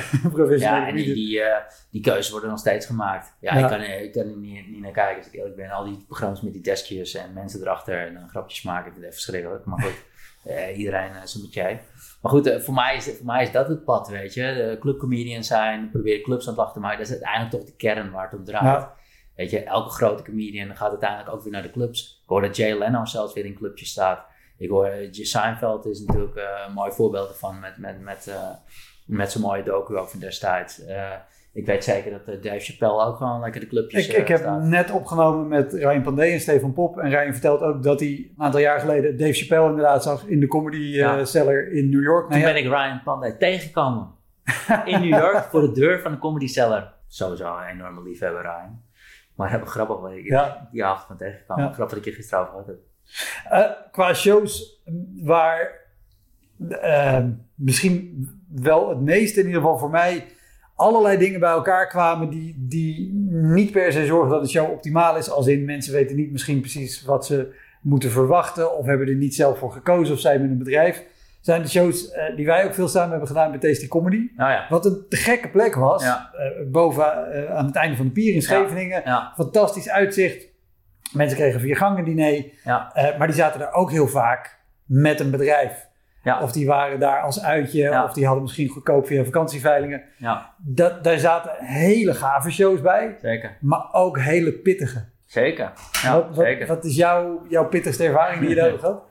Ja, en die, eh, die keuzes worden nog steeds gemaakt. Ja, Ja. Ik, kan, er- ik kan er niet, niet naar kijken als ik eerlijk ben. Al die programma's met die deskjes en mensen erachter en dan grapjes maken, ik vind het echt verschrikkelijk. Maar goed, eh, iedereen uh, zijn budget. Maar goed, eh, voor, mij is, voor mij is dat het pad, weet je. De clubcomedian zijn, proberen clubs aan het lachen te maken. Dat is uiteindelijk toch de kern waar het om draait. Ja. Weet je, elke grote comedian gaat uiteindelijk ook weer naar de clubs. Ik hoor dat Jay Leno zelfs weer in clubjes staat. Ik hoor, Seinfeld is natuurlijk een mooi voorbeeld ervan met, met, met, met zijn mooie docu ook van destijds. Uh, ik weet zeker dat uh, Dave Chappelle ook gewoon lekker de clubjes Ik, ik heb staat. net opgenomen met Ryan Pandey en Stefan Pop. En Ryan vertelt ook dat hij een aantal jaar geleden Dave Chappelle inderdaad zag in de Comedy Ja. Cellar in New York. Toen Nou ja, ben ik Ryan Pandey tegengekomen. in New York voor de deur van de Comedy Cellar. Sowieso een enorme liefhebber Ryan. Maar heel grappig ik Ja. die avond van tegengekomen. Ja. Grappig dat ik je gisteren over heb. Uh, qua shows waar uh, misschien wel het meeste in ieder geval voor mij allerlei dingen bij elkaar kwamen die, die niet per se zorgen dat de show optimaal is. Als in mensen weten niet misschien precies wat ze moeten verwachten of hebben er niet zelf voor gekozen of zijn met een bedrijf. Zijn de shows uh, die wij ook veel samen hebben gedaan met Tasty Comedy. Nou ja. Wat een te gekke plek was. Ja. Uh, boven uh, aan het einde van de pier in Scheveningen. Ja. Fantastisch uitzicht. Mensen kregen vier gangen diner. Maar die zaten daar ook heel vaak met een bedrijf. Ja. Of die waren daar als uitje. Ja. Of die hadden misschien goedkoop via vakantieveilingen. Ja. Dat, daar zaten hele gave shows bij. Zeker. Maar ook hele pittige. Zeker. Ja, wat, wat, zeker. wat is jouw, jouw pittigste ervaring die je daar gehad?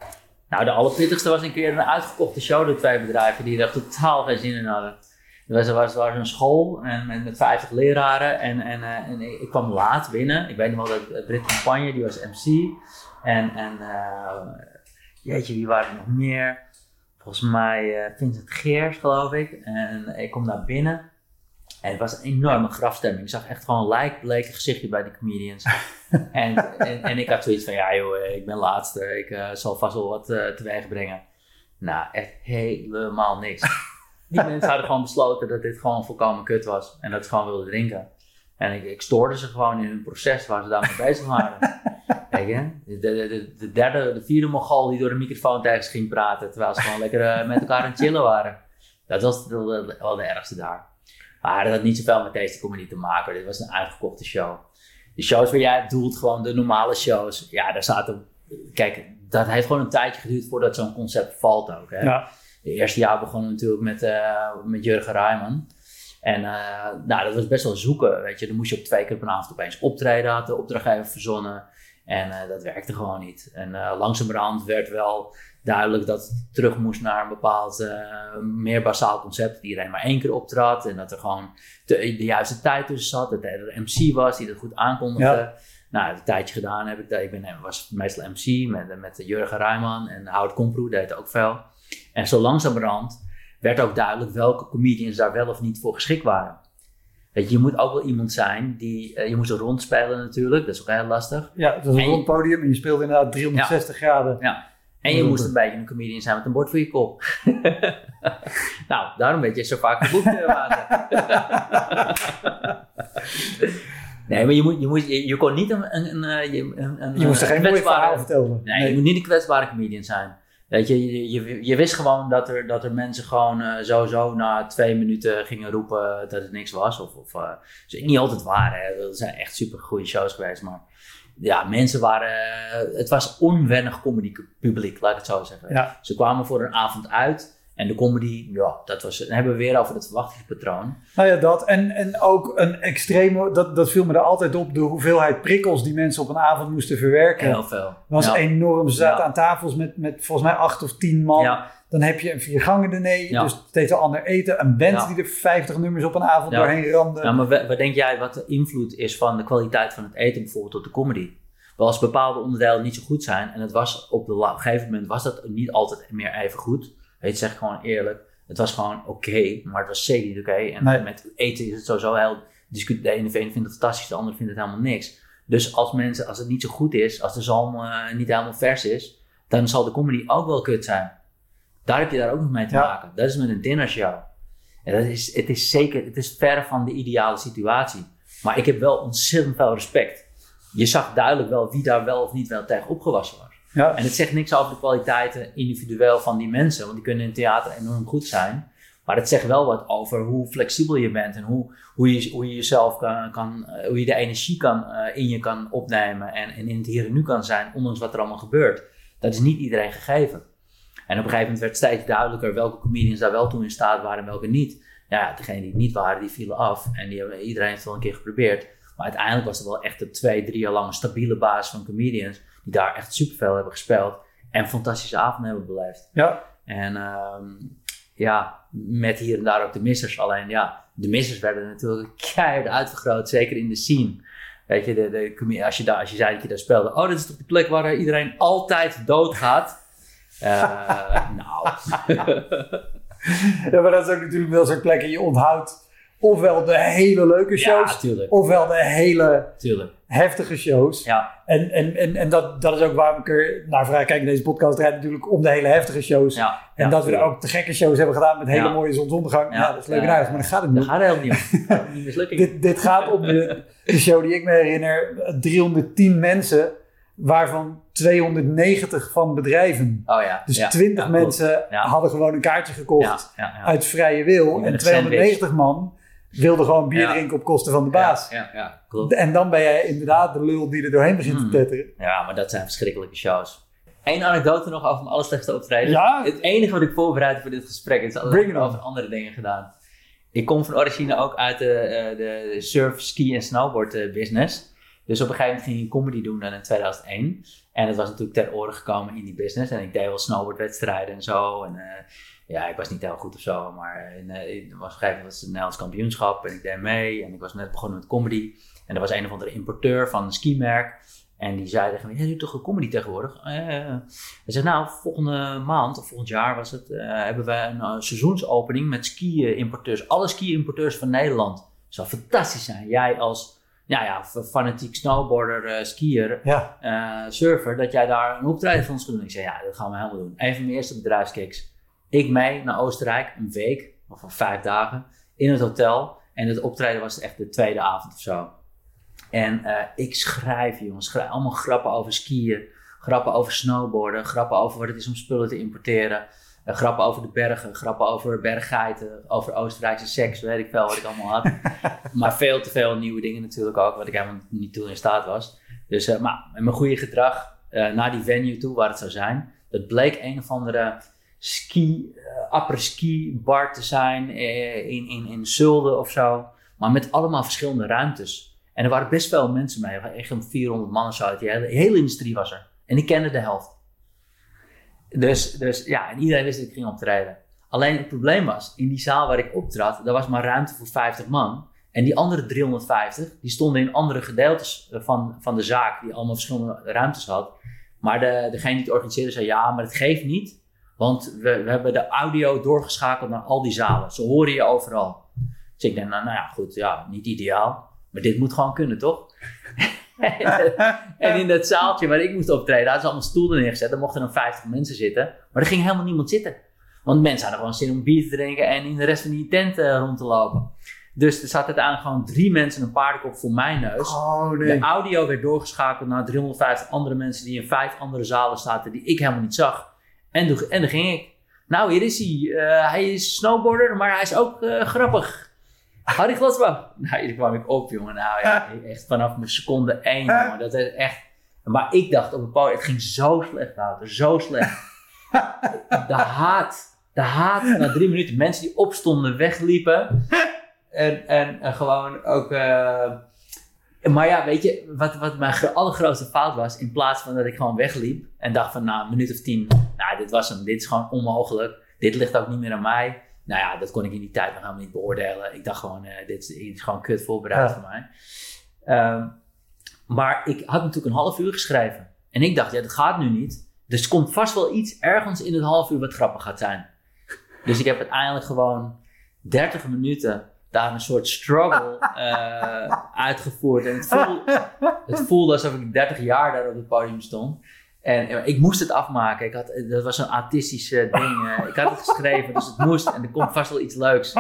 Nou, de allerpittigste was een keer een uitgekochte show door twee bedrijven die er totaal geen zin in hadden. Er was, was, was een school en, met, met 50 leraren en, en, eh, en ik, ik kwam laat binnen. Ik weet nog wel dat Britt Campagne, die was MC. En, en eh, jeetje, wie waren er nog meer? Volgens mij eh, Vincent Geers, geloof ik. En ik kom daar binnen. En het was een enorme grafstemming. Ik zag echt gewoon lijkbleke gezichtje bij die comedians. en, en, en ik had zoiets van, ja joh, eh, ik ben laatste. Ik eh, zal vast wel wat eh, teweeg brengen. Nou, echt helemaal niks. Die mensen hadden gewoon besloten dat dit gewoon volkomen kut was. En dat ze gewoon wilden drinken. En ik, ik stoorde ze gewoon in hun proces waar ze daarmee bezig waren. Kijk? De, de, de, de derde, de vierde mogol die door de microfoon tegen ging praten. Terwijl ze gewoon lekker eh, met elkaar aan het chillen waren. Dat was wel de, ergste daar. Maar dat had niet zoveel met deze comedy te maken. Dit was een uitgekochte show. De shows waar jij doelt, gewoon de normale shows. Ja, daar zaten... Kijk, dat heeft gewoon een tijdje geduurd voordat zo'n concept valt ook. Hè? Ja. De eerste jaar begon natuurlijk met, eh, met Jurgen Rijman. En eh, nou, dat was best wel zoeken, weet je. Dan moest je op twee keer per avond opeens optreden, had de opdrachtgever verzonnen. En eh, dat werkte gewoon niet. En uh, langzamerhand werd wel duidelijk dat het terug moest naar een bepaald uh, meer basaal concept. Dat iedereen maar één keer optrad en dat er gewoon de, de juiste tijd tussen zat. Dat er een MC was die dat goed aankondigde. Ja. Nou, een tijdje gedaan heb ik dat. Ik ben, was meestal MC met, met Jurgen Rijman en Hout Komproe deed ook veel. En zo langzamerhand werd ook duidelijk welke comedians daar wel of niet voor geschikt waren. Weet je, je moet ook wel iemand zijn die, uh, je moet er rondspelen natuurlijk, dat is ook heel lastig. Ja, het was een rond podium en je speelde inderdaad 360 graden. Ja. En je moest een beetje een comedian zijn met een bord voor je kop. nou, daarom werd je zo vaak geboekt waren. nee, maar je, moet, je, moet, je, je kon niet een... een, een, eh, je, een, een Je moest er een geen mooi verhaal vertellen. Nee, je moet niet een kwetsbare comedian zijn. Weet je, je, je, wist gewoon dat er, dat er mensen gewoon eh, sowieso na twee minuten gingen roepen dat het niks was. Of, of uh, dus niet altijd waar, hè. Er zijn echt super goede shows geweest, maar ja, mensen waren, eh, het was onwennig comedy publiek, laat ik het zo zeggen. Ja. Ze kwamen voor een avond uit en de comedy, ja, dat was, dan hebben we weer over het verwachtingspatroon. Nou ja, dat. En, en ook een extreme, dat, dat viel me er altijd op, de hoeveelheid prikkels die mensen op een avond moesten verwerken. Heel veel. was ja. enorm. Ze zaten Ja. aan tafels met, met volgens mij acht of tien man. Ja, Dan heb je een viergangen diner, Ja. dus steeds een ander eten. Een band die er 50 nummers op een avond Ja. doorheen ramde. Ja, maar wa- wat denk jij wat de invloed is van de kwaliteit van het eten bijvoorbeeld op de comedy? Wel als bepaalde onderdelen niet zo goed zijn, en het was op, de, op een gegeven moment was dat niet altijd meer even goed. Weet je, zeg ik gewoon eerlijk. Het was gewoon oké, maar het was zeker niet oké. En Nee. met eten is het sowieso heel discu- De ene vindt het fantastisch, de andere vindt het helemaal niks. Dus als mensen, als het niet zo goed is, als de zalm eh, niet helemaal vers is, dan zal de comedy ook wel kut zijn. Daar heb je daar ook nog mee te Ja. maken. Dat is met een dinnershow. En dat is, het is zeker, het is ver van de ideale situatie. Maar ik heb wel ontzettend veel respect. Je zag duidelijk wel wie daar wel of niet wel tegen opgewassen was. Ja. En het zegt niks over de kwaliteiten individueel van die mensen, want die kunnen in theater enorm goed zijn. Maar het zegt wel wat over hoe flexibel je bent en hoe, hoe, je, hoe je jezelf kan, kan eh, hoe je de energie kan, eh, in je kan opnemen en, in het hier en nu kan zijn, ondanks wat er allemaal gebeurt. Dat is niet iedereen gegeven. En op een gegeven moment werd steeds duidelijker welke comedians daar wel toe in staat waren en welke niet. Ja, degenen die het niet waren, die vielen af. En die iedereen heeft het wel een keer geprobeerd. Maar uiteindelijk was er wel echt een twee, drie jaar lang stabiele basis van comedians. Die daar echt superveel hebben gespeeld. En fantastische avonden hebben beleefd. Ja. En ehm, ja, met hier en daar ook de missers. Alleen ja, de missers werden natuurlijk keihard uitvergroot. Zeker in de scene. Weet je, de, de, als, je daar, als je zei dat je daar speelde. Oh, dit is toch de plek waar iedereen altijd doodgaat. Eh nou, ja, maar dat is ook natuurlijk wel zo'n plek en je onthoudt ofwel de hele leuke shows, ja, ofwel de hele tuurlijk. Heftige shows. Ja, En, en, en, en dat, dat is ook waarom ik er naar vraag. Kijk, in deze podcast draait natuurlijk om de hele heftige shows. ja. En ja, dat we er ook te gekke shows hebben gedaan met hele mooie zonsondergang. Ja, dat is leuk en aardig, maar daar gaat het niet om. gaat helemaal niet. Dit, dit gaat om de, de show die ik me herinner. 310 mensen, waarvan 290 van bedrijven. Oh ja. Dus ja, 20 ja, klopt. mensen hadden gewoon een kaartje gekocht uit vrije wil. En met een 290 man wilden gewoon bier Ja. drinken op kosten van de baas. Ja, ja, ja, klopt. En dan ben jij inderdaad de lul die er doorheen begint te Mm. tetteren. Ja, maar dat zijn verschrikkelijke shows. Eén anekdote nog over mijn allerslechtste optreden. Ja? Het enige wat ik voorbereid voor dit gesprek is altijd over andere dingen gedaan. Ik kom van origine ook uit de, eh, de surf, ski en snowboard eh, business. Dus op een gegeven moment ging ik comedy doen dan in 2001. En het was natuurlijk ter oren gekomen in die business. En ik deed wel snowboardwedstrijden en zo. En, eh, ja, ik was niet heel goed of zo, maar in, eh, was op een gegeven moment was het een Nederlands kampioenschap en ik deed mee en ik was net begonnen met comedy. En er was een of andere importeur van een skimerk en die zei tegen me, je doet toch een comedy tegenwoordig? Eh, Hij zei, nou, volgende maand of volgend jaar was het, eh, hebben we een eh, seizoensopening met ski-importeurs. Alle ski-importeurs van Nederland. Zou fantastisch zijn. Jij als ja, ja, f- fanatiek snowboarder, eh, skier, Ja. eh, surfer, dat jij daar een optreden van ons doen. Ik zei, ja, dat gaan we helemaal doen. Een van mijn eerste bedrijfskicks. Ik mee naar Oostenrijk, een week, of vijf dagen, in het hotel. En het optreden was echt de tweede avond of zo. En eh, ik schrijf, jongens, schrijf allemaal grappen over skiën, grappen over snowboarden, grappen over wat het is om spullen te importeren, eh, grappen over de bergen, grappen over berggeiten, over Oostenrijkse seks, weet ik veel wat ik allemaal had. maar veel te veel nieuwe dingen natuurlijk ook, wat ik helemaal niet toe in staat was. Dus, eh, maar met mijn goede gedrag naar die venue toe, waar het zou zijn, dat bleek een of andere ski, eh après-ski bar te zijn eh, in, in, in Zulden of zo. Maar met allemaal verschillende ruimtes. En er waren best veel mensen mee. Echt een 400 man of zo. Die hele, industrie was er. En ik kende de helft. Dus, dus ja, en iedereen wist dat ik ging optreden. Alleen het probleem was, in die zaal waar ik optrad, daar was maar ruimte voor 50 man. En die andere 350, die stonden in andere gedeeltes van, van de zaak, die allemaal verschillende ruimtes had. Maar de, degene die het organiseerde zei, ja, maar het geeft niet. Want we, we hebben de audio doorgeschakeld naar al die zalen. Ze horen je overal. Dus ik denk, nou, nou ja, goed, ja, niet ideaal. Maar dit moet gewoon kunnen, toch? en in dat zaaltje waar ik moest optreden, hadden ze allemaal stoelen neergezet. Daar mochten dan 50 mensen zitten. Maar er ging helemaal niemand zitten. Want mensen hadden gewoon zin om bier te drinken en in de rest van die tent eh, rond te lopen. Dus er zaten uiteindelijk gewoon drie mensen een paardenkop voor mijn neus. Oh De audio werd doorgeschakeld naar 350 andere mensen die in vijf andere zalen zaten die ik helemaal niet zag. En, toen, en dan ging ik. Nou, hier is hij. Eh, hij is snowboarder, maar hij is ook eh, grappig. Harry Gladsbach. Nou, hier kwam ik op, jongen. Nou ja, echt vanaf mijn seconde één, jongen. Dat is echt... Maar ik dacht op een podium, het ging zo slecht, Wouter. Zo slecht. De haat. De haat na drie minuten. Mensen die opstonden, wegliepen. En, en, en gewoon ook... eh, maar ja, weet je, wat, wat mijn gro- allergrootste fout was, in plaats van dat ik gewoon wegliep en dacht van, nou, een minuut of tien, nou, dit was hem, dit is gewoon onmogelijk, dit ligt ook niet meer aan mij. Nou ja, dat kon ik in die tijd nog helemaal niet beoordelen. Ik dacht gewoon, eh, dit, is, dit is gewoon kut voorbereid Ja. voor mij. Ehm, maar ik had natuurlijk een half uur geschreven. En ik dacht, ja, dat gaat nu niet. Dus er komt vast wel iets ergens in het half uur wat grappig gaat zijn. Dus ik heb uiteindelijk gewoon 30 minuten daar een soort struggle eh, uitgevoerd. En het voelde, het voelde alsof ik 30 jaar daar op het podium stond. En eh, ik moest het afmaken. Ik had, dat was een artistisch eh, ding. eh. ik had het geschreven, dus het moest. En er komt vast wel iets leuks.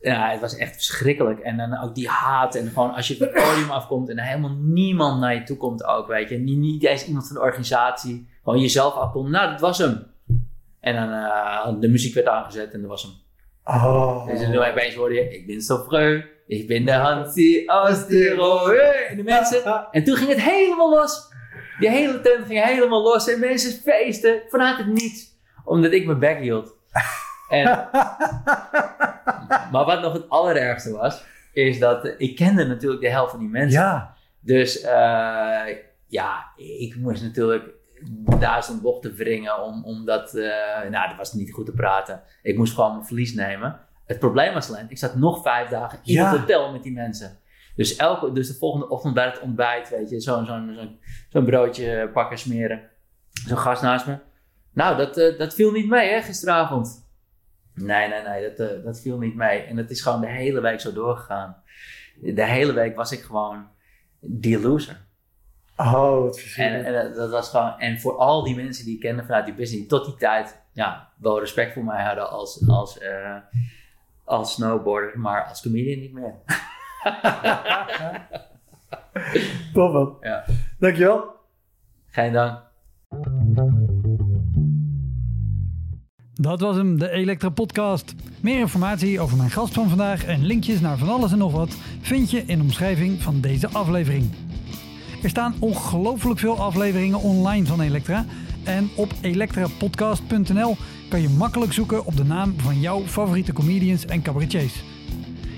Ja, het was echt verschrikkelijk. En dan ook die haat. En gewoon als je van het podium afkomt en er helemaal niemand naar je toe komt ook, weet je. Niet, niet eens iemand van de organisatie. Gewoon jezelf afkomt. Nou, dat was hem. En dan uh, de muziek werd aangezet en dat was hem. Oh. En toen opeens hoorde je, ik ben zo vreu. Ik ben de Tirol. Hey, En de mensen. En toen ging het helemaal los. Die hele tent ging helemaal los. En mensen feesten vanuit het niets. Omdat ik mijn bek hield. En, maar wat nog het allerergste was, is dat ik kende natuurlijk de helft van die mensen. Ja. Dus eh, ja, ik moest natuurlijk duizend bochten wringen om, omdat, eh, nou dat was niet goed te praten. Ik moest gewoon mijn verlies nemen. Het probleem was alleen, ik zat nog vijf dagen in Ja. het hotel met die mensen. Dus, elke, dus de volgende ochtend bij het ontbijt, weet je, zo'n zo'n zo'n broodje pakken smeren. Zo'n gast naast me. Nou, dat, eh, dat viel niet mee hè, gisteravond. Nee, nee, nee, dat, eh, dat viel niet mee. En het is gewoon de hele week zo doorgegaan. De hele week was ik gewoon die loser. Oh, wat En, verschrikkelijk. en dat- dat was gewoon, en voor al die mensen die ik kende vanuit die business, die tot die tijd ja, wel respect voor mij hadden als, als, eh, als snowboarder, maar als comedian niet meer. Top man. Ja. Dankjewel. Geen dank. Dat was hem, de Elektra Podcast. Meer informatie over mijn gast van vandaag en linkjes naar van alles en nog wat vind je in de omschrijving van deze aflevering. Er staan ongelooflijk veel afleveringen online van Elektra. En op elektrapodcast.nl kan je makkelijk zoeken op de naam van jouw favoriete comedians en cabaretiers.